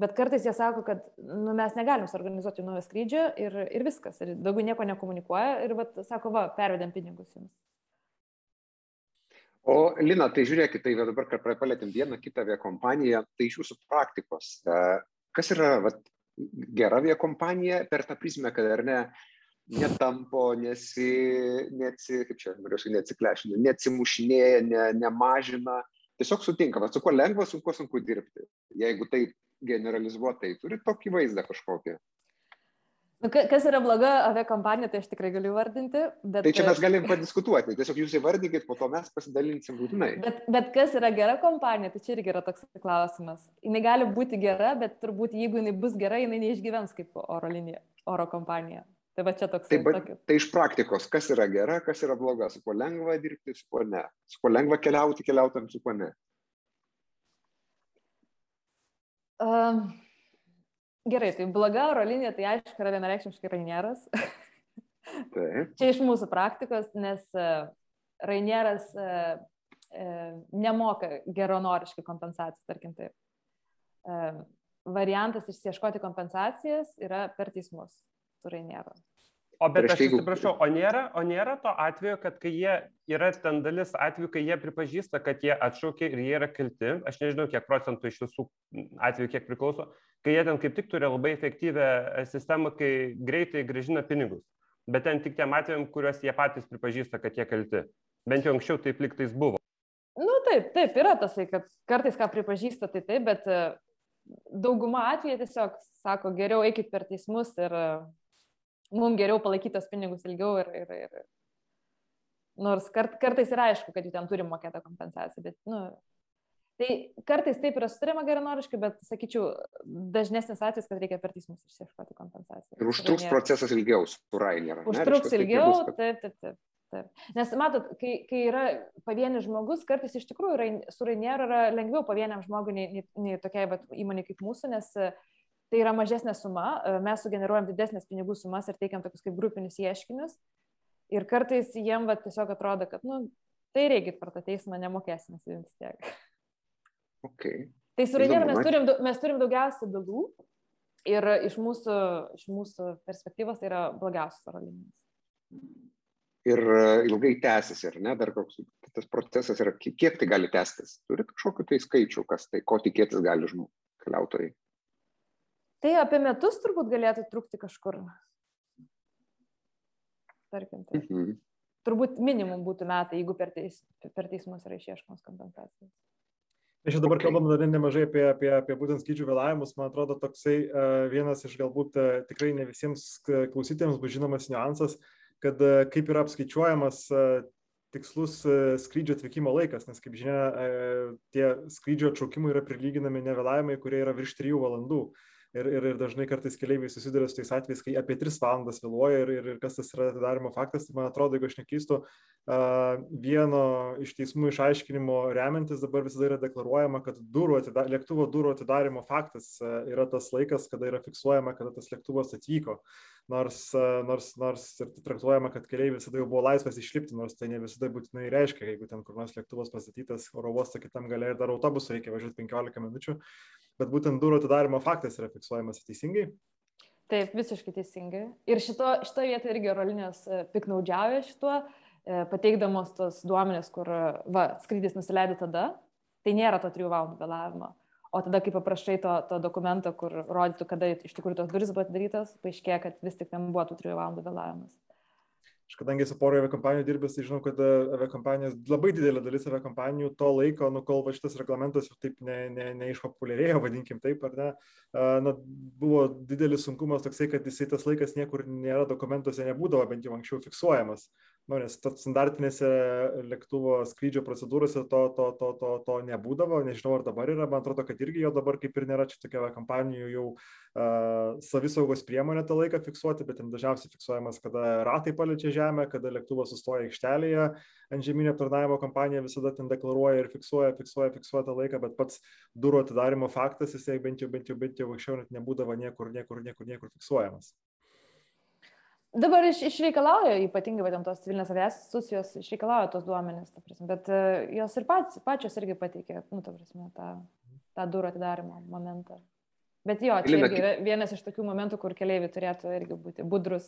Bet kartais jie sako, kad nu, mes negalim suorganizuoti naujo skrydžio ir, ir viskas. Ir daugiau nieko nekomunikuoja ir vat, sako, va, pervedėm pinigus jums. O Lina, tai žiūrėkit, tai dabar, kad palėtėm vieną kitą aviakompaniją, tai iš jūsų praktikos, e, kas yra vat, gera aviakompanija per tą prizmę, kad ar ne, netampo, nesi, nesi kaip čia, norėčiau, neatsiklešina, neatsimušinėja, ne, nemažina, tiesiog sutinka, va, su kuo lengva, su kuo sunku dirbti. Jeigu tai generalizuotai, turit tokį vaizdą kažkokį. Nu, kas yra bloga aviakompanija, tai aš tikrai galiu vardinti. Bet... Tai čia mes galim padiskutuoti, tiesiog jūs įvardinkit, po to mes pasidalinsim būtinai. Bet, bet kas yra gera kompanija, tai čia irgi yra toks klausimas. Jis gali būti gera, bet turbūt jeigu jinai bus gera, jinai neišgyvens kaip oro linija, oro kompanija. Tai va čia toks. Tai, bet, tai iš praktikos, kas yra gera, kas yra bloga, su kuo lengva dirbti, su kuo ne. Su kuo lengva keliauti, keliautam, su kuo ne. Uh, gerai, tai bloga oro linija, tai aišku, yra vienareikšmiškai Rainieras. Taip. Čia iš mūsų praktikos, nes uh, Rainieras uh, uh, nemoka geronoriškai kompensacijų, tarkim taip. Variantas išsieškoti kompensacijas yra per teismus su Rainieru. O bet aš atsiprašau, o nėra, o nėra to atveju, kad kai jie yra ten dalis atveju, kai jie pripažįsta, kad jie atšaukė ir jie yra kalti, aš nežinau, kiek procentų iš visų atvejų, kiek priklauso, kai jie ten kaip tik turi labai efektyvę e, sistemą, kai greitai gražina pinigus. Bet ten tik tiem atvejam, kuriuos jie patys pripažįsta, kad jie kalti. Bent jau anksčiau taip liktais buvo. Nu taip, taip, yra tasai, kad kartais ką pripažįsta, tai taip, bet e, dauguma atveju tiesiog sako, geriau eikit per teismus ir mums geriau palaikyti tos pinigus ilgiau ir, ir, ir nors kart, kartais yra aišku, kad jų ten turi mokėtą kompensaciją, bet, nu, tai kartais taip yra sutarima geranoriškai, bet, sakyčiau, dažnesnis atvejis, kad reikia per teismus išsieškoti kompensaciją. Ir užtruks procesas ilgiau su Rainer. Užtruks ilgiau, kad... taip, taip, taip. Taip. Nes matot, kai, kai yra pavienis žmogus, kartais iš tikrųjų su Rainieru yra lengviau pavieniam žmogui nei, nei, nei tokiai įmonė kaip mūsų, nes uh, tai yra mažesnė suma, e, mes sugeneruojam didesnės pinigų sumas ir teikiam tokius kaip grupinius ieškinius. Ir kartais jiem va, tiesiog atrodo, kad, nu, tai reikit per tą teismą, nemokėsim vis tiek. Okay. Tai su Rainier mes, turim, mes turim daugiausia bylų ir iš mūsų, iš mūsų perspektyvos tai yra blogiausias oro linijos. Ir e, ilgai tęsiasi, ar ne, dar koks tas procesas yra, kiek tai gali tęstis? Turit kažkokiu tai skaičiu, kas tai, ko tikėtis gali žmonių keliautojai? Tai apie metus turbūt galėtų trukti kažkur. Tarkim. Tai. Mhm. Turbūt minimum būtų metai, jeigu per, teis, per teismus yra išieškomos kompensacijos. Aš dabar okay. kalbam dar nemažai apie, apie, apie būtent skrydžių vėlavimus. Man atrodo, toksai uh, vienas iš galbūt uh, tikrai ne visiems klausytėms bus žinomas niuansas, kad kaip yra apskaičiuojamas tikslus skrydžio atvykimo laikas, nes kaip žinia, tie skrydžio atšaukimai yra prilyginami nevėlavimai, kurie yra virš 3 valandų ir, ir, ir dažnai kartais keliaiviai susiduria su tais atvejais, kai apie 3 valandas vėluoja ir, ir, ir kas tas yra atidarimo faktas, tai man atrodo, jeigu aš neklystu, vieno iš teismų išaiškinimo remiantis dabar visada yra deklaruojama, kad durų atida, lėktuvo durų atidarimo faktas yra tas laikas, kada yra fiksuojama, kada tas lėktuvas atvyko. Nors, nors, nors ir traktuojama, kad keliaiviai visada jau buvo laisvas išlipti, nors tai ne visada būtinai reiškia, jeigu ten kur nors lėktuvas pastatytas oro uosto kitam gale ir dar autobusu reikia važiuoti 15 minučių, bet būtent durų atidarimo faktas yra fiksuojamas teisingai. Taip, visiškai teisingai. Ir šito, šito vietoje irgi oro linijos e, piknaudžiauja šituo, e, pateikdamos tos duomenės, kur, va, skrydis nusileido tada, tai nėra to trijų valandų vėlavimo. O tada, kai paprašai to, to dokumento, kur rodytų, kada iš tikrųjų tos duris buvo atidarytos, paaiškėja, kad vis tik ten buvo tų trijų valandų vėlavimas. Aš kadangi su poro aviakompanijų dirbęs, tai žinau, kad e, aviakompanijos, labai didelė dalis aviakompanijų to laiko, nu kol va šitas reglamentas jau taip ne, ne, neišpopuliarėjo, vadinkim taip, ar ne, na, buvo didelis sunkumas toksai, kad jisai tas laikas niekur nėra dokumentuose nebūdavo, bent jau anksčiau fiksuojamas. Nu, nes standartinėse lėktuvo skrydžio procedūrose to, to, to, to, to nebūdavo, nežinau ar dabar yra, man atrodo, kad irgi jo dabar kaip ir nėra, čia tokia kompanijų jau uh, savisaugos priemonė tą laiką fiksuoti, bet ten dažniausiai fiksuojamas, kada ratai paliečia žemę, kada lėktuvas sustoja aikštelėje, ant žemynio aptarnavimo kompanija visada ten deklaruoja ir fiksuoja, fiksuoja, fiksuoja tą laiką, bet pats durų atidarimo faktas, jisai bent jau, bent jau, bent jau anksčiau net nebūdavo niekur, niekur, niekur, niekur fiksuojamas dabar iš, išreikalauja, ypatingai vadinam tos civilinės aviacijos institucijos, išreikalauja tos duomenys, prasme, bet uh, jos ir pats, pačios irgi pateikė, nu, ta prasme, tą, tą durų atidarimo momentą. Bet jo, čia irgi yra vienas iš tokių momentų, kur keliaiviai turėtų irgi būti budrus,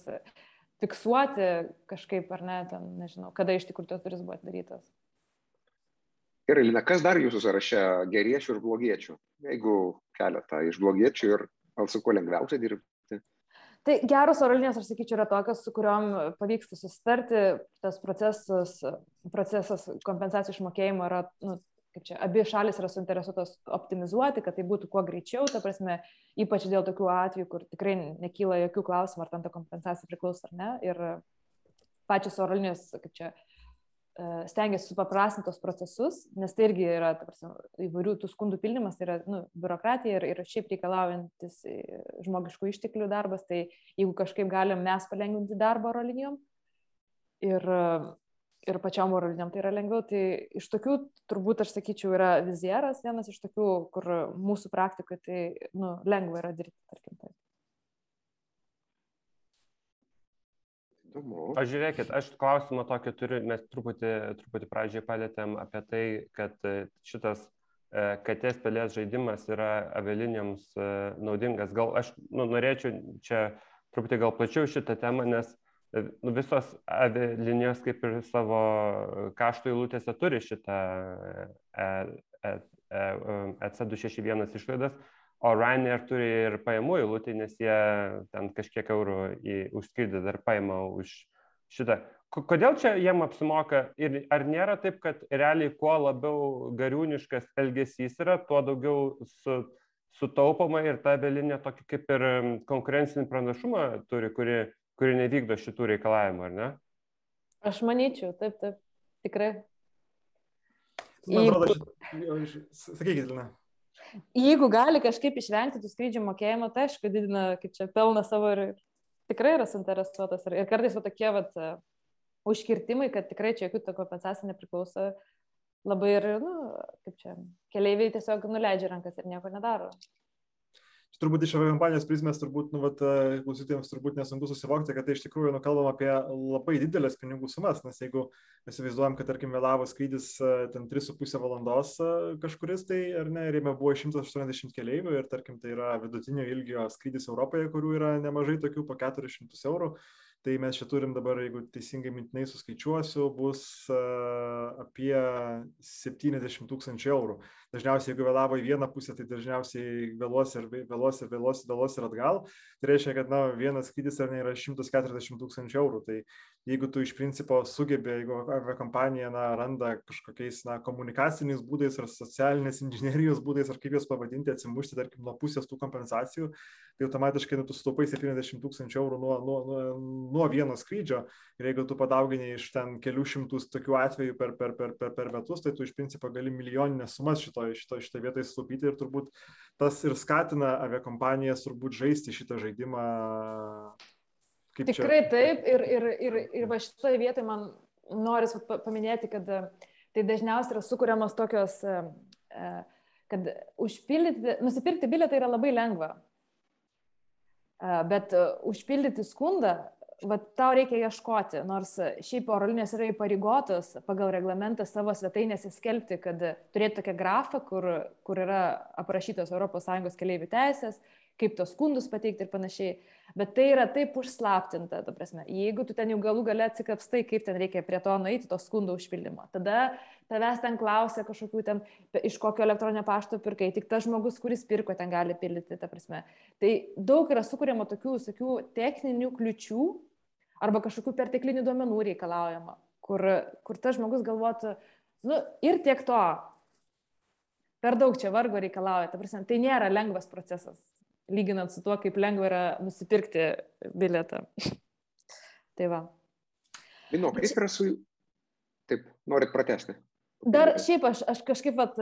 fiksuoti kažkaip, ar ne, ten, nežinau, kada iš tikrųjų tos duris buvo atidarytos. Gerai, Lina, kas dar jūsų sąraše geriečių ir blogiečių? Jeigu keletą iš blogiečių ir gal su kuo lengviausia dirbti? Tai geros oro linijos, aš sakyčiau, yra tokios, su kuriuom pavyksta susitarti, tas procesas, procesas kompensacijų išmokėjimo yra, nu, kaip čia, abi šalis yra suinteresuotos optimizuoti, kad tai būtų kuo greičiau, ta prasme, ypač dėl tokių atvejų, kur tikrai nekyla jokių klausimų, ar tam ta kompensacija priklauso ar ne. Ir pačios oro linijos, kaip čia, E, stengiasi supaprastinti tos procesus, nes tai irgi yra prasme, įvairių tų skundų pildymas, tai yra nu, biurokratija ir, ir šiaip reikalaujantis e, žmogiškų išteklių darbas, tai jeigu kažkaip galim mes palengvinti darbą oro linijom ir, ir pačiam oro linijom tai yra lengviau, tai iš tokių turbūt aš sakyčiau yra vizieras, vienas iš tokių, kur mūsų praktikoje tai nu, lengva yra dirbti, tarkim. Taip. Įdomu. Aš žiūrėkit, aš klausimą tokį turiu, mes truputį, truputį pradžiai palėtėm apie tai, kad e, šitas e, katės pelės žaidimas yra avialinijoms e, naudingas. Gal aš nu, norėčiau čia truputį gal plačiau šitą temą, nes nu, visos avialinijos kaip ir savo kaštų eilutėse turi šitą EC261 išlaidas o Ryanair turi ir pajamų eilutį, nes jie ten kažkiek eurų į užskridį dar paima už šitą. Kodėl čia jiem apsimoka ir ar nėra taip, kad realiai kuo labiau gariūniškas elgesys yra, tuo daugiau su, sutaupama ir ta belinė tokį kaip ir konkurencinį pranašumą turi, kuri, kuri nevykdo šitų reikalavimų, ar ne? Aš manyčiau, taip, taip, tikrai. Man atrodo, šit... sakykit, Lina jeigu gali kažkaip išvengti tų skrydžių mokėjimo, tai aišku, didina kaip čia pelną savo ir tikrai yra suinteresuotas. Ir, kartais va tokie vat, užkirtimai, kad tikrai čia jokių kompensacijų nepriklauso, labai ir, nu, kaip čia, keleiviai tiesiog nuleidžia rankas ir nieko nedaro turbūt iš aviakompanijos prizmės, turbūt, nu, vat, e, klausytėjams turbūt nesunku susivokti, kad tai iš tikrųjų, nu, kalbam apie labai didelės pinigų sumas, nes jeigu įsivaizduojam, kad, tarkim, vėlavo skrydis e, ten 3,5 valandos e, kažkuris, tai ar ne, ir jame buvo 180 keleivių ir, tarkim, tai yra vidutinio ilgio skrydis Europoje, kurių yra nemažai tokių po 400 eurų. Tai mes čia turim dabar, jeigu teisingai mintinai suskaičiuosiu, bus apie 70 tūkstančių eurų. Dažniausiai jeigu vėlavo į vieną pusę, tai dažniausiai vėluos ir vėluos ir vėluos, vėluos ir atgal. Tai reiškia, kad na, vienas skrydis ar ne yra 140 tūkstančių eurų. Tai jeigu tu iš principo sugebė, jeigu aviakompanija na, randa kažkokiais na, komunikaciniais būdais ar socialinės inžinierijos būdais, ar kaip juos pavadinti, atsimušti, tarkim, nuo pusės tų kompensacijų, tai automatiškai nu, tu sutaupai 70 tūkstančių eurų nuo, nuo, nuo, nuo vieno skrydžio. Ir jeigu tu padaugini iš ten kelių šimtus tokių atvejų per, per, per, per, per metus, tai tu iš principo gali milijoninės sumas šitoje šito, šito vietoje sutaupyti ir turbūt tas ir skatina aviakompanijas turbūt žaisti šitą žaidimą. Kaip Tikrai čia? taip ir, ir, ir, ir va šitoje vietoje man noris paminėti, kad tai dažniausiai yra sukūriamos tokios, e, e, kad užpildyti, nusipirkti bilietą yra labai lengva. E, bet užpildyti skundą va, tau reikia ieškoti, nors šiaip oro linijos yra įpareigotos pagal reglamentą savo svetainėse skelbti, kad turėtų tokią grafą, kur, kur yra aprašytos ES keliaivių teisės, kaip tos skundus pateikti ir panašiai. Bet tai yra taip užslaptinta, ta prasme. Jeigu tu ten jau galų gale atsikapstai, kaip ten reikia prie to nueiti, to skundų užpildymo, tada tavęs ten klausia kažkokių ten, iš kokio elektroninio pašto pirkai, tik tas žmogus, kuris pirko, ten gali pildyti, ta prasme. Tai daug yra sukūrimo tokių, tokių techninių kliučių arba kažkokių perteklinių duomenų reikalaujama, kur, kur tas žmogus galvotų, nu ir tiek to, per daug čia vargo reikalauja, ta prasme, tai nėra lengvas procesas lyginant su tuo, kaip lengva yra nusipirkti bilietą. [laughs] tai va. Lino, kaip yra su... Taip, norit pratesti. Dar šiaip aš, aš kažkaip, vat,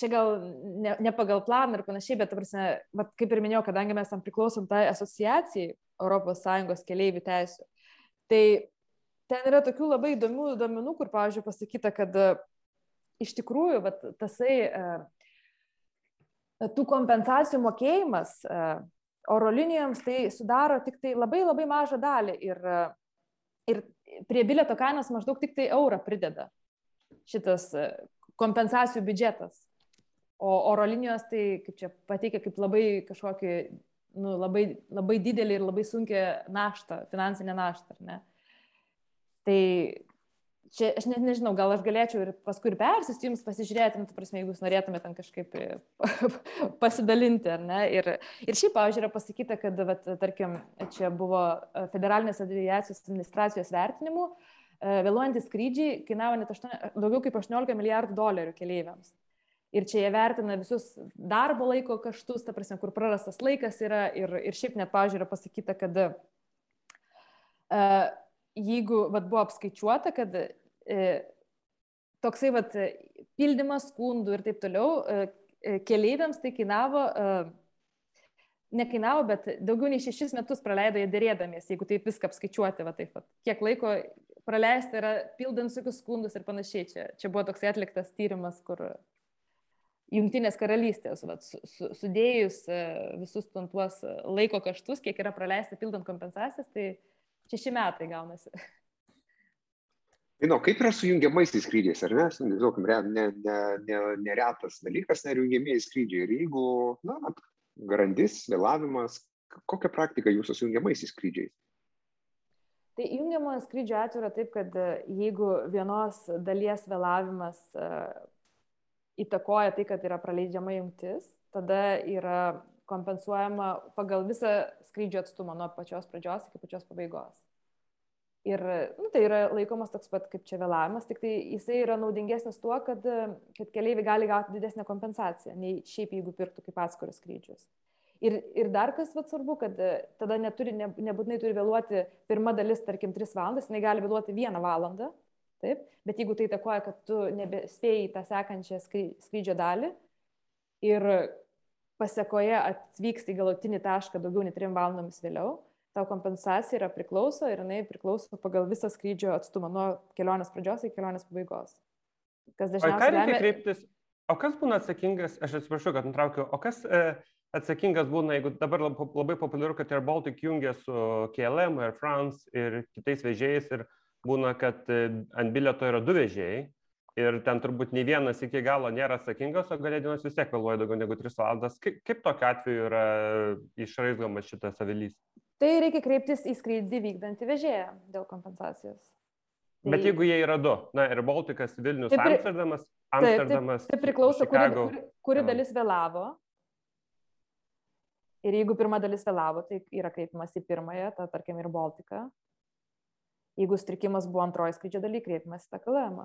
čia gal ne, ne pagal planą ir panašiai, bet, prasme, vat, kaip ir minėjau, kadangi mes tam priklausom tai asociacijai ES keliaivių teisų, tai ten yra tokių labai įdomių duomenų, kur, pavyzdžiui, pasakyta, kad iš tikrųjų vat, tasai uh, tų kompensacijų mokėjimas e, oro linijoms tai sudaro tik tai labai labai mažą dalį ir, e, ir prie bilieto kainos maždaug tik tai eurą prideda šitas e, kompensacijų biudžetas. O oro linijos tai, kaip čia pateikia, kaip labai kažkokį, nu, labai, labai didelį ir labai sunkę naštą, finansinę naštą, ar ne? Tai čia aš net nežinau, gal aš galėčiau ir paskui ir persisti jums pasižiūrėti, nu, prasme, jeigu jūs norėtumėte ten kažkaip e, [laughs] pasidalinti, ar ne. Ir, ir šiaip, pavyzdžiui, yra pasakyta, kad, vat, tarkim, čia buvo e, federalinės aviacijos administracijos vertinimų, e, vėluojantis skrydžiai kainavo net 8, daugiau kaip 18 milijardų dolerių keleiviams. Ir čia jie vertina visus darbo laiko kaštus, ta prasme, kur prarastas laikas yra. Ir, ir šiaip net, pavyzdžiui, yra pasakyta, kad uh, jeigu vat, buvo apskaičiuota, kad e, toksai vat, pildymas skundų ir taip toliau e, e, keleiviams tai kainavo, e, nekainavo, bet daugiau nei šešis metus praleido jie dėrėdamiesi, jeigu taip viską apskaičiuoti, va taip pat. Kiek laiko praleisti yra pildant visokius skundus ir panašiai. Čia, čia buvo toksai atliktas tyrimas, kur Junktinės karalystės, vat, su, su, sudėjus e, visus tuos laiko kaštus, kiek yra praleista pildant kompensacijas, tai šeši metai gaunasi. Žinau, kaip yra su jungiamaisiais skrydžiais, ar ne? Nežinau, ne, ne, ne, neretas dalykas, nerjungiamieji skrydžiai. Ir jeigu, na, grandis, vėlavimas, kokia praktika jūsų su jungiamaisiais skrydžiais? Tai jungiamojo skrydžio atveju yra taip, kad e, jeigu vienos dalies vėlavimas uh, įtakoja tai, kad yra praleidžiama jungtis, tada yra kompensuojama pagal visą skrydžio atstumą nuo pačios pradžios iki pačios pabaigos. Ir nu, tai yra laikomas toks pat kaip čia vėlavimas, tik tai jisai yra naudingesnis tuo, kad, kad keliaiviai gali gauti didesnę kompensaciją, nei šiaip jeigu pirktų kaip atskirus skrydžius. Ir, ir dar kas vat, svarbu, kad tada neturi, ne, nebūtinai turi vėluoti pirma dalis, tarkim, 3 valandas, jinai gali vėluoti 1 valandą, taip, bet jeigu tai takoja, kad tu nebespėjai tą sekančią skrydžio dalį ir pasiekoje atvyks į galutinį tašką daugiau nei trim valandomis vėliau, tau kompensacija yra priklauso ir jinai priklauso pagal visą skrydžio atstumą nuo kelionės pradžios iki kelionės pabaigos. Kas dažniausiai... O, lemia... kreiptis, o kas būna atsakingas, aš atsiprašau, kad nutraukiu, o kas e, atsakingas būna, jeigu dabar labai populiaru, kad Air Baltic jungia su KLM, Air France ir kitais vežėjais ir būna, kad e, ant bilieto yra du vežėjai ir ten turbūt nei vienas iki galo nėra atsakingas, o galėdinas vis tiek vėluoja daugiau negu 3 valandas. Kaip, kaip tokiu atveju yra išraizgomas šitas avilys? Tai reikia kreiptis į skrydį vykdantį vežėją dėl kompensacijos. Tai... Bet jeigu jie yra du, na ir Baltikas, Vilnius, tai pri... Amsterdamas, Amsterdamas. Tai, tai, tai priklauso, kuri, kuri, kuri dalis vėlavo. Ir jeigu pirma dalis vėlavo, tai yra kreipimas į pirmąją, tą, tarkim, ir Baltiką. Jeigu strikimas buvo antroji skrydžio daly, kreipimas į tą KLM.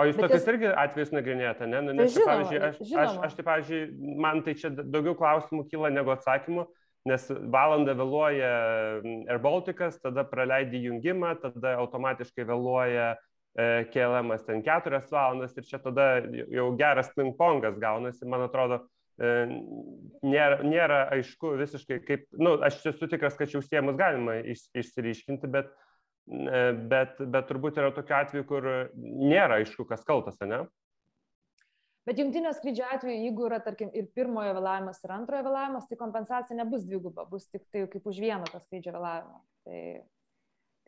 O jūs tokius jis... irgi atvejus nagrinėjate, ne? Nu, nes, tai žinoma, pavyzdžiui, aš, žinoma. aš, aš, tai, pavyzdžiui, man tai čia daugiau klausimų kyla negu atsakymų nes valandą vėluoja Air Balticas, tada praleidi jungimą, tada automatiškai vėluoja e, kėlimas ten keturias valandas ir čia tada jau geras ping-pongas gaunasi, man atrodo, e, nėra, nėra aišku visiškai kaip, na, nu, aš esu tikras, kad čia užsiemus galima iš, išsiriškinti, bet, e, bet, bet turbūt yra tokiu atveju, kur nėra aišku, kas kaltas, ne? Bet jungtinio skrydžio atveju, jeigu yra, tarkim, ir pirmojo vėlavimas, ir antrojo vėlavimas, tai kompensacija nebus dviguba, bus tik tai kaip už vieną tą skrydžio vėlavimą. Tai,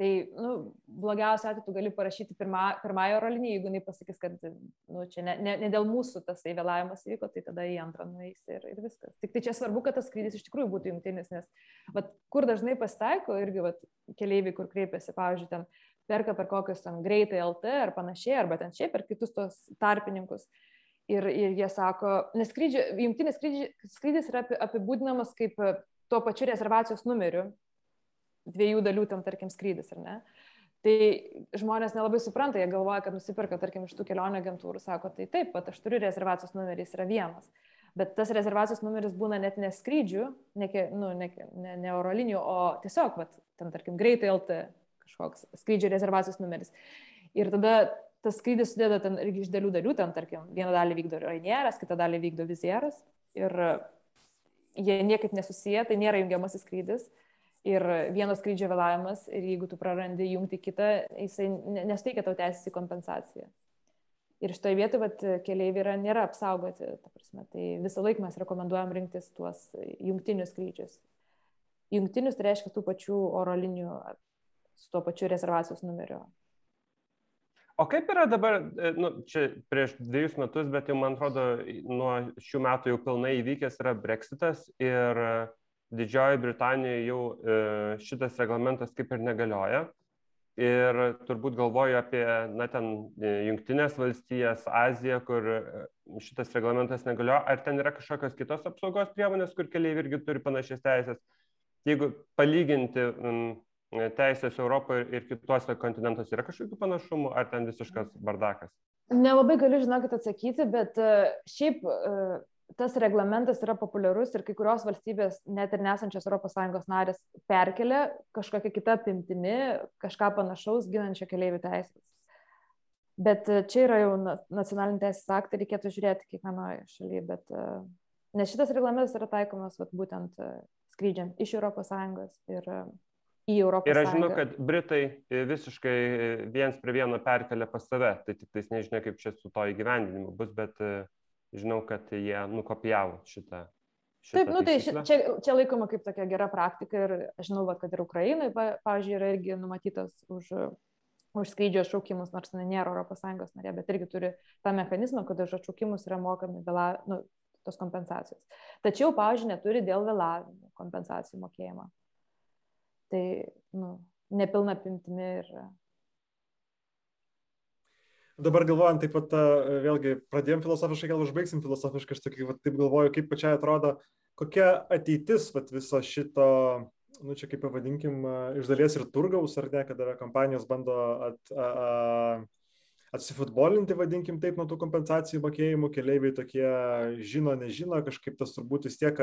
tai nu, blogiausia atveju tu gali parašyti pirma, pirmąją oro liniją, jeigu jinai pasakys, kad nu, čia ne, ne, ne dėl mūsų tas vėlavimas įvyko, tai tada į antrą nueis ir, ir viskas. Tik tai čia svarbu, kad tas skrydis iš tikrųjų būtų jungtinis, nes vat, kur dažnai pasitaiko irgi vat, keleiviai, kur kreipiasi, pavyzdžiui, ten perka per kokius ten greitai LT ar panašiai, arba ten šiaip per kitus tos tarpininkus. Ir, ir jie sako, nes skrydžio, jungtinis skrydis yra apibūdinamas kaip e, tuo pačiu rezervacijos numeriu, dviejų dalių ten, tarkim, skrydis, ar ne? Tai žmonės nelabai supranta, jie galvoja, kad nusipirka, tarkim, iš tų kelionių agentūrų, sako, tai taip, pat aš turiu rezervacijos numeris, yra vienas. Bet tas rezervacijos numeris būna net ne skrydžių, ne, nu, ne, ne, ne oro linijų, o tiesiog, vat, ten, tarkim, greitai LT kažkoks skrydžio rezervacijos numeris. Ir tada tas skrydis sudeda ten irgi iš dalių dalių, ten tarkim, vieną dalį vykdo Rainieras, kitą dalį vykdo Vizieras ir jie niekaip nesusiję, tai nėra jungiamasis skrydis ir vieno skrydžio vėlavimas ir jeigu tu prarandi jungti kitą, jisai nesteikia tau teisės į kompensaciją. Ir šitoje vietoje keliaiviai yra, nėra apsaugoti, ta prasme, tai visą laiką mes rekomenduojam rinktis tuos jungtinius skrydžius. Jungtinius tai reiškia tų pačių oro linijų su tuo pačiu rezervacijos numeriu. O kaip yra dabar, e, nu, čia prieš dviejus metus, bet jau man atrodo, nuo šių metų jau pilnai įvykęs yra Brexitas ir Didžioji Britanija jau e, šitas reglamentas kaip ir negalioja. Ir turbūt galvoju apie, na, ten e, Junktinės valstijas, Aziją, kur šitas reglamentas negalioja. Ar ten yra kažkokios kitos apsaugos priemonės, kur keliai irgi turi panašias teisės? Jeigu palyginti teisės Europoje ir kituose kontinentuose yra kažkokių panašumų, ar ten visiškas bardakas? Nelabai galiu, žinokit, atsakyti, bet e, šiaip e, tas reglamentas yra populiarus ir kai kurios valstybės, net ir nesančios ES narės, perkelia kažkokią kitą apimtimi, kažką panašaus ginančią keliaivių teisės. Bet e, čia yra jau nacionaliniai teisės aktai, reikėtų žiūrėti kiekvienoje šalyje, bet nes šitas reglamentas yra taikomas vat, būtent skrydžiant iš ES ir į Sąjungą. Ir aš žinau, kad Britai e, visiškai e, viens prie vieno perkelia pas save, tai tik tais nežinia, kaip čia su to įgyvendinimu bus, bet e, žinau, kad jie nukopijavo šitą. Taip, nu tai čia, čia laikoma kaip tokia gera praktika ir aš žinau, va, kad ir Ukrainai, pavyzdžiui, yra irgi numatytas už, už skrydžio atšaukimus, nors nėra ES narė, bet irgi turi tą mechanizmą, kad už atšaukimus yra mokami vėla, nu, tos kompensacijos. Tačiau, pavyzdžiui, neturi dėl vėlavimų kompensacijų mokėjimo tai nu, nepilna pimtimi ir Dabar galvojant, taip pat vėlgi pradėjom filosofiškai, gal užbaigsim filosofiškai, aš tokį, va, taip galvoju, kaip pačiai atrodo, kokia ateitis vat, viso šito, nu čia kaip pavadinkim, iš dalies ir turgaus, ar ne, kada kompanijos bando at, a, a, atsifutbolinti, vadinkim taip, nuo tų kompensacijų mokėjimų, keliaiviai tokie žino, nežino, kažkaip tas turbūt vis tiek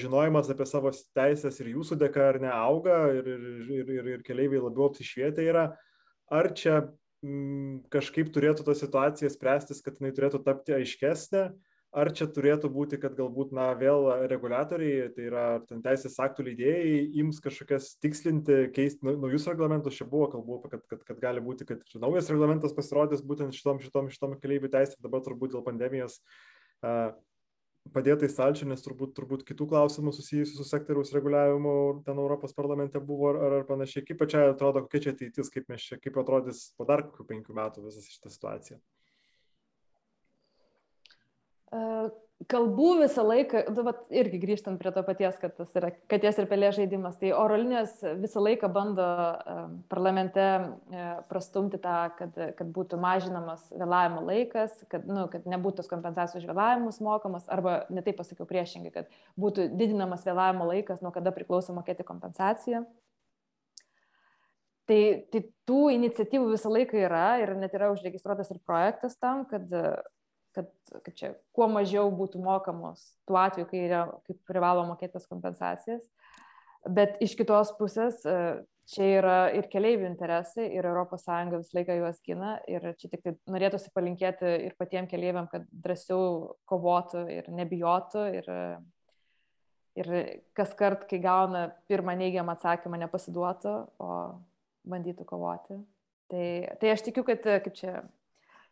žinojimas apie savo teisės ir jūsų dėka ar ne auga ir, ir, ir, ir keliaiviai labiau apsišvietę yra. Ar čia kažkaip turėtų ta situacija spręstis, kad jinai turėtų tapti aiškesnė, ar čia turėtų būti, kad galbūt, na, vėl reguliatoriai, tai yra ten teisės aktų leidėjai, ims kažkokias tikslinti, keisti naujus reglamentus, čia buvo kalbų, kad, kad, kad gali būti, kad naujas reglamentas pasirodys būtent šitom, šitom, šitom keliaivių teisė, dabar turbūt dėl pandemijos uh, padėta į stalčių, nes turbūt, turbūt kitų klausimų susijusių su sektoriaus reguliavimu ten Europos parlamente buvo ar, ar panašiai. Kaip čia atrodo, kokia čia ateitis, kaip, čia, kaip atrodys po dar kokių penkių metų visą šitą situaciją? E, kalbų visą laiką, nu, vat, irgi grįžtant prie to paties, kad tas yra katės ir pelė žaidimas, tai oro linijos visą laiką bando parlamente uh, prastumti tą, kad, kad būtų mažinamas vėlavimo laikas, kad, nu, kad nebūtų tos kompensacijos už vėlavimus mokamas, arba netai pasakiau priešingai, kad būtų didinamas vėlavimo laikas, nuo kada priklauso mokėti kompensaciją. Tai, tai tų iniciatyvų visą laiką yra ir net yra užregistruotas ir projektas tam, kad kad kaip čia, kuo mažiau būtų mokamos tuo atveju, kai, yra, kai privalo mokėtas kompensacijas. Bet iš kitos pusės e, čia yra ir keleivių interesai, ir ES visą laiką juos gina. Ir čia tik tai norėtųsi palinkėti ir patiems keleiviam, kad drąsiau kovotų ir nebijotų. Ir, ir kas kart, kai gauna pirmą neigiamą atsakymą, nepasiduotų, o bandytų kovoti. Tai, tai aš tikiu, kad kaip čia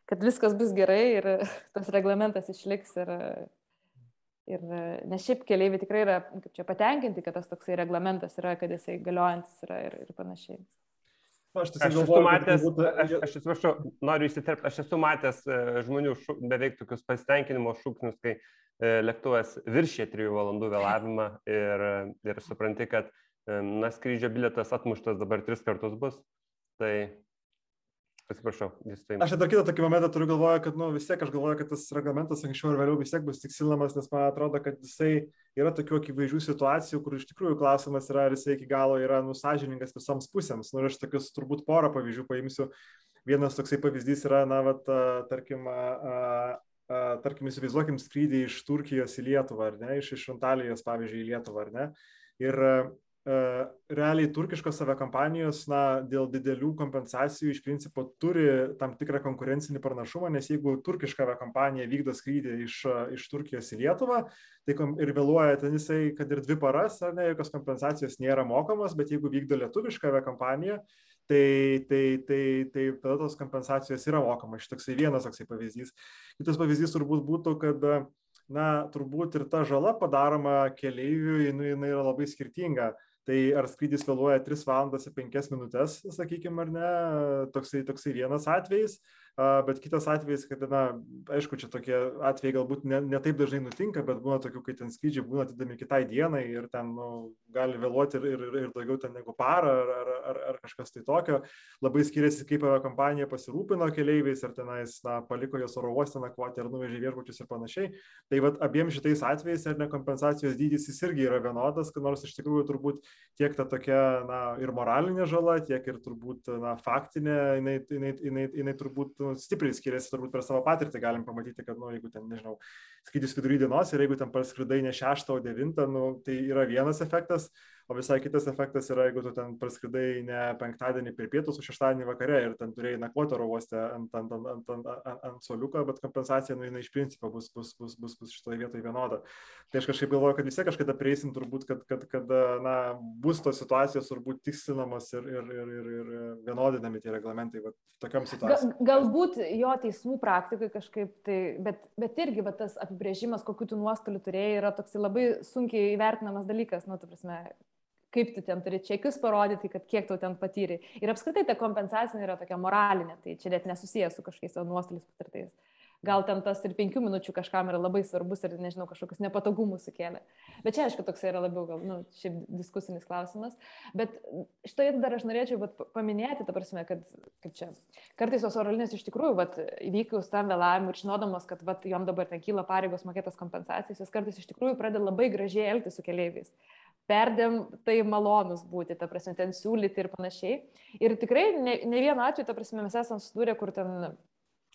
kad viskas bus gerai ir [laughs] tas reglamentas išliks. Ir, ir, nes šiaip keliaiviai tikrai yra čia, patenkinti, kad tas toksai reglamentas yra, kad jisai galiojantis yra ir, ir panašiai. Aš, aš esu matęs, būtų... aš, aš atsiprašau, noriu įsiterpti, aš esu matęs e, žmonių šuk, beveik tokius pasitenkinimo šūksnius, kai e, lėktuvas viršė 3 valandų vėlavimą ir, ir supranti, kad e, na, skrydžio biletas atmuštas dabar tris kartus bus. Tai Atsiprašau, jūs tai. Aš dar kitą tokį momentą turiu galvoje, kad nu, vis tiek aš galvoju, kad tas reglamentas anksčiau ir vėliau vis tiek bus tikslinamas, nes man atrodo, kad jisai yra tokių akivaizdžių situacijų, kur iš tikrųjų klausimas yra, ar jisai iki galo yra nusažiningas visoms pusėms. Nu, aš tokius turbūt porą pavyzdžių paimsiu. Vienas toksai pavyzdys yra, na, vat, tarkim, a, a, tarkim, įsivaizduokim skrydį iš Turkijos į Lietuvą, ar ne, iš, iš Antalijos, pavyzdžiui, į Lietuvą, ar ne. Ir realiai turkiškos aviakompanijos na, dėl didelių kompensacijų iš principo turi tam tikrą konkurencinį pranašumą, nes jeigu turkiška aviakompanija vykdo skrydį iš, iš Turkijos į Lietuvą tai ir vėluoja ten jisai, kad ir dvi paras, ar ne, jokios kompensacijos nėra mokamos, bet jeigu vykdo lietuvišką aviakompaniją, tai, tai, tai, tai tada tos kompensacijos yra mokamos. Šitoksai vienas toksai pavyzdys. Kitas pavyzdys turbūt būtų, kad na, turbūt ir ta žala padaroma keleiviui, nu, jinai yra labai skirtinga tai ar skrydis vėluoja 3 valandas ir 5 minutės, sakykime, ar ne, toksai, toksai vienas atvejis, bet kitas atvejis, kad, na, aišku, čia tokie atvejai galbūt ne, ne taip dažnai nutinka, bet būna tokių, kai ten skrydžiai būna atidami kitai dienai ir ten nu, gali vėluoti ir, ir, ir daugiau ten negu parą ar, ar, ar, ar kažkas tai tokio. Labai skiriasi, kaip kompanija pasirūpino keleiviais, ar tenais, na, paliko jos oro uostą nakvoti, ar nuvežė viešbučius ir panašiai. Tai vad abiem šitais atvejais, ar ne kompensacijos dydis jis irgi yra vienodas, kad nors iš tikrųjų turbūt tiek ta tokia, na, ir moralinė žala, tiek ir turbūt, na, faktinė, jinai, jinai, jinai, jinai turbūt nu, stipriai skiriasi, turbūt per savo patirtį. Galim pamatyti, kad, nu, jeigu ten, nežinau, skrydis vidury dienos ir jeigu ten parskridai ne 6 o 9, nu, tai yra vienas efektas, o visai kitas efektas yra, jeigu tu ten praskridai ne penktadienį per pietus, o šeštadienį vakare ir ten turėjai nakvoti oro uoste ant, ant, ant, ant, ant, ant, ant soliuko, bet kompensacija, nu, jinai iš principo bus, bus, bus, bus, bus šitoje vietoje vienoda. Tai aš kažkaip galvoju, kad vis tiek kažkada prieisim turbūt, kad, kad, kad na, bus tos situacijos turbūt tikslinamos ir, ir, ir, ir, ir vienodinami tie reglamentai va, tokiam situacijom. Gal, galbūt jo teismų praktikai kažkaip tai, bet, bet irgi bet tas apibrėžimas, kokiu tu nuostolių turėjai, yra toks labai sunkiai įvertinamas dalykas, nu, tu prasme, kaip tu ten turi čekius parodyti, kad kiek tu ten patyrei. Ir apskritai ta kompensacija yra tokia moralinė, tai čia net nesusijęs su kažkokiais savo nuostoliais patirtais. Gal ten tas ir penkių minučių kažkam yra labai svarbus ir, nežinau, kažkokius nepatogumus sukėlė. Bet čia, aišku, toks yra labiau gal, nu, šiaip diskusinis klausimas. Bet šitoje dar aš norėčiau vat, paminėti, ta prasme, kad, kaip čia, kartais tos oro linijos iš tikrųjų, vat, įvykus tam vėlavimui ir žinodamos, kad vat, jom dabar ten kyla pareigos mokėtas kompensacijas, jos kartais iš tikrųjų pradeda labai gražiai elgtis su keliaiviais perdėm tai malonus būti, ta prasme, ten siūlyti ir panašiai. Ir tikrai ne, ne vienu atveju, ta prasme, mes esame sudūrę, kur ten,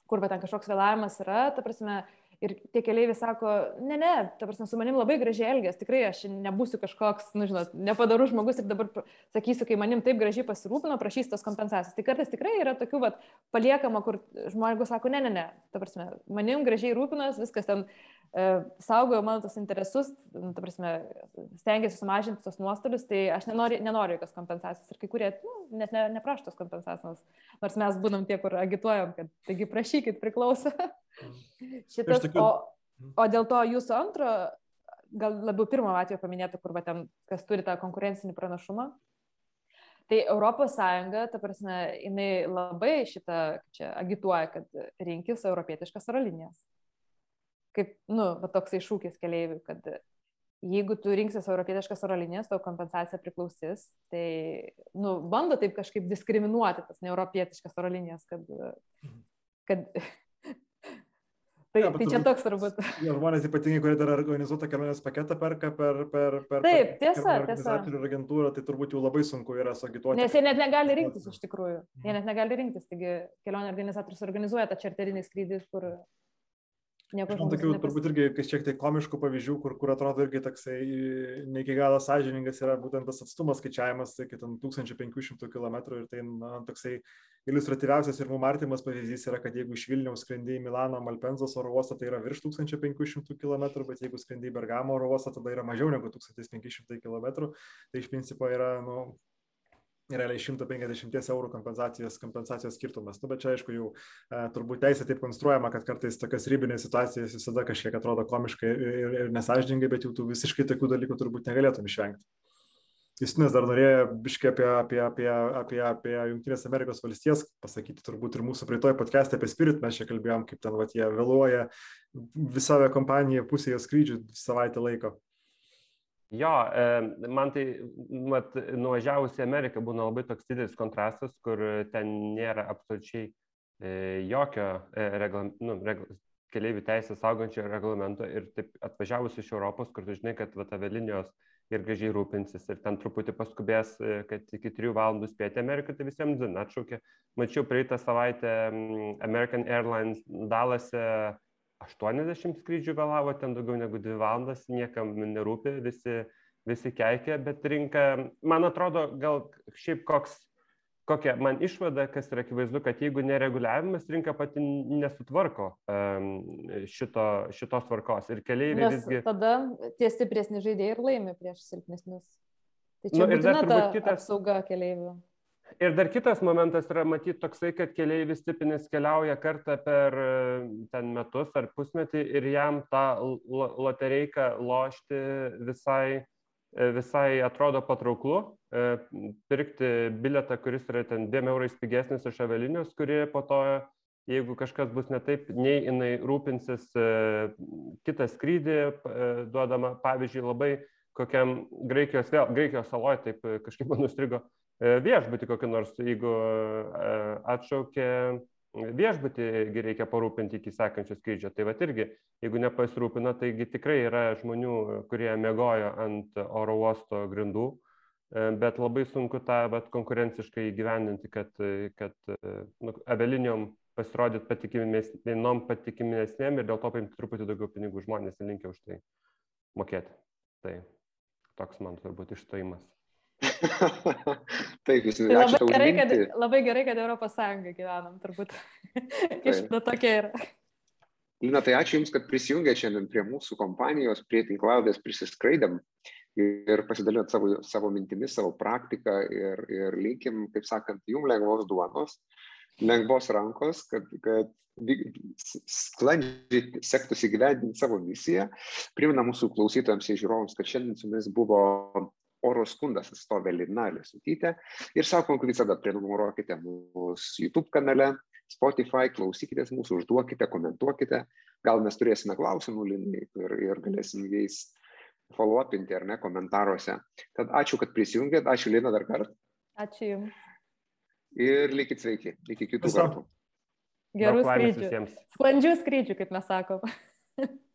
kur bet ten kažkoks vėlavimas yra, ta prasme, ir tie keliaiviai sako, ne, ne, ta prasme, su manim labai gražiai elgės, tikrai aš nebūsiu kažkoks, nu, žinot, nepadarus žmogus ir dabar sakysiu, kai manim taip gražiai pasirūpino, prašys tos kompensacijos. Tai kartais tikrai yra tokių, vat, paliekama, kur žmogus sako, ne, ne, ne, ta prasme, manim gražiai rūpinas, viskas ten saugojo mano tos interesus, nu, ta prasme, stengiasi sumažinti tos nuostolius, tai aš nenoriu, nenoriu jokios kompensacijos. Ir kai kurie nu, net ne, neprašo tos kompensacijos, nors mes būnam tie, kur agituojam, kad taigi prašykit priklauso. [laughs] Šitas, o, o dėl to jūsų antro, gal labiau pirmo atveju paminėtų, kur va ten, kas turi tą konkurencinį pranašumą. Tai Europos Sąjunga, ta prasme, jinai labai šitą čia agituoja, kad rinkis europietiškas oro linijas kaip, nu, toksai šūkis keliaivių, kad jeigu tu rinksies europietiškas oro linijas, tau kompensacija priklausys, tai, nu, bando taip kažkaip diskriminuoti tas neeuropietiškas oro linijas, kad, mhm. kad Tai, ja, tai čia toks turbūt. Ja, žmonės ypatingai, kurie dar organizuotą kelionės paketą perka per, per, per, Taip, tiesa, per tiesa. agentūrą, tai turbūt jau labai sunku yra suagituoti. Nes jie net negali rinktis iš tikrųjų. Jie net negali rinktis, taigi kelionė organizatorius organizuoja tą čarterinį skrydį, kur Nieko žinau. Tokių turbūt irgi kažkiek tai komiškų pavyzdžių, kur, kur atrodo irgi toksai ne iki galo sąžiningas yra būtent tas atstumas skaičiavimas, tai ten 1500 km ir tai na, toksai iliustratyviausias ir mums artimas pavyzdys yra, kad jeigu iš Vilniaus skrendi į Milano Malpenzos oro uostą, tai yra virš 1500 km, bet jeigu skrendi į Bergamo oro uostą, tada yra mažiau negu 1500 km. Tai iš principo yra nu, realiai 150 eurų kompensacijos, kompensacijos skirtumas. Nu, bet čia aišku jau e, turbūt teisė taip konstruojama, kad kartais tokias ribinės situacijas visada kažkiek atrodo komiškai ir, ir nesažiningai, bet jau tu visiškai tokių dalykų turbūt negalėtum išvengti. Justinas dar norėjo biškai apie, apie, apie, apie, apie Junktinės Amerikos valstijas pasakyti, turbūt ir mūsų praeitoje podcast'e apie Spirit mes čia kalbėjom, kaip ten vat, jie vėluoja visą kompaniją pusėje skrydžių savaitę laiko. Jo, man tai, mat, nuvažiavus į Ameriką būna labai toks didelis kontrastas, kur ten nėra absoliučiai e, jokio e, reglam, nu, regl, keliaivių teisės saugančio reglamento ir taip atvažiavus iš Europos, kur tu žinai, kad vat, avialinijos ir gražiai rūpinsis ir ten truputį paskubės, e, kad iki 3 valandų spėti Ameriką, tai visiems dzin atšaukė. Mačiau praeitą savaitę American Airlines Dalase 80 skrydžių vėlavo, ten daugiau negu 2 valandas, niekam nerūpi, visi, visi keikia, bet rinka, man atrodo, gal šiaip koks, kokia man išvada, kas yra akivaizdu, kad jeigu nereguliavimas, rinka pati nesutvarko um, šito, šitos tvarkos ir keliaiviai visgi... Tada tie stipresni žaidėjai ir laimi prieš silpnesnius. Tai čia nu, būtina ta kitas... apsauga keliaivių. Ir dar kitas momentas yra matyti toksai, kad keliaivis tipinis keliauja kartą per ten metus ar pusmetį ir jam tą lotereiką lošti visai, visai atrodo patrauklu. E, pirkti biletą, kuris yra ten 2 eurais pigesnis iš avelinius, kuri po to, jeigu kažkas bus ne taip, nei jinai rūpinsis e, kitą skrydį, e, duodama, pavyzdžiui, labai kokiam Graikijos, vėl, Graikijos saloje, taip kažkaip man nustrigo, E, viešbutį kokį nors, jeigu e, atšaukė viešbutį, reikia parūpinti iki sekančio skrydžio. Tai va irgi, jeigu nepasirūpina, taigi tikrai yra žmonių, kurie mėgojo ant oro uosto grindų, e, bet labai sunku tą vat, konkurenciškai įgyvendinti, kad, kad nu, avialinijom pasirodyti patikimesnėm, patikimesnėm ir dėl to paimti truputį daugiau pinigų žmonės linkia už tai mokėti. Tai toks man turbūt išstojimas. [laughs] Taip, jūs tai labai gerai, kad, labai gerai, kad Europos Sąjungai gyvenam, turbūt. [laughs] Išda tokia yra. Lina, tai ačiū Jums, kad prisijungėte šiandien prie mūsų kompanijos, prie tinklaudės prisiskraidėm ir pasidalinot savo, savo mintimis, savo praktiką ir, ir linkim, kaip sakant, Jums lengvos duonos, lengvos rankos, kad, kad sklandžiai sektųsi gyvendinti savo misiją. Primena mūsų klausytojams ir žiūrovams, kad šiandien su mumis buvo oro skundas atstovė Lina Liusutytė. Ir sakom, kad visada prenumeruokite mūsų YouTube kanale, Spotify, klausykitės mūsų, užduokite, komentuokite. Gal mes turėsime klausimų Linai ir, ir galėsim jais followupinti ar ne komentaruose. Tad ačiū, kad prisijungėt, ačiū Lina dar kartą. Ačiū Jums. Ir likit sveiki, iki kitų kartų. Gerų skrydžių. Sklandžių skrydžių, kaip mes sakom. [laughs]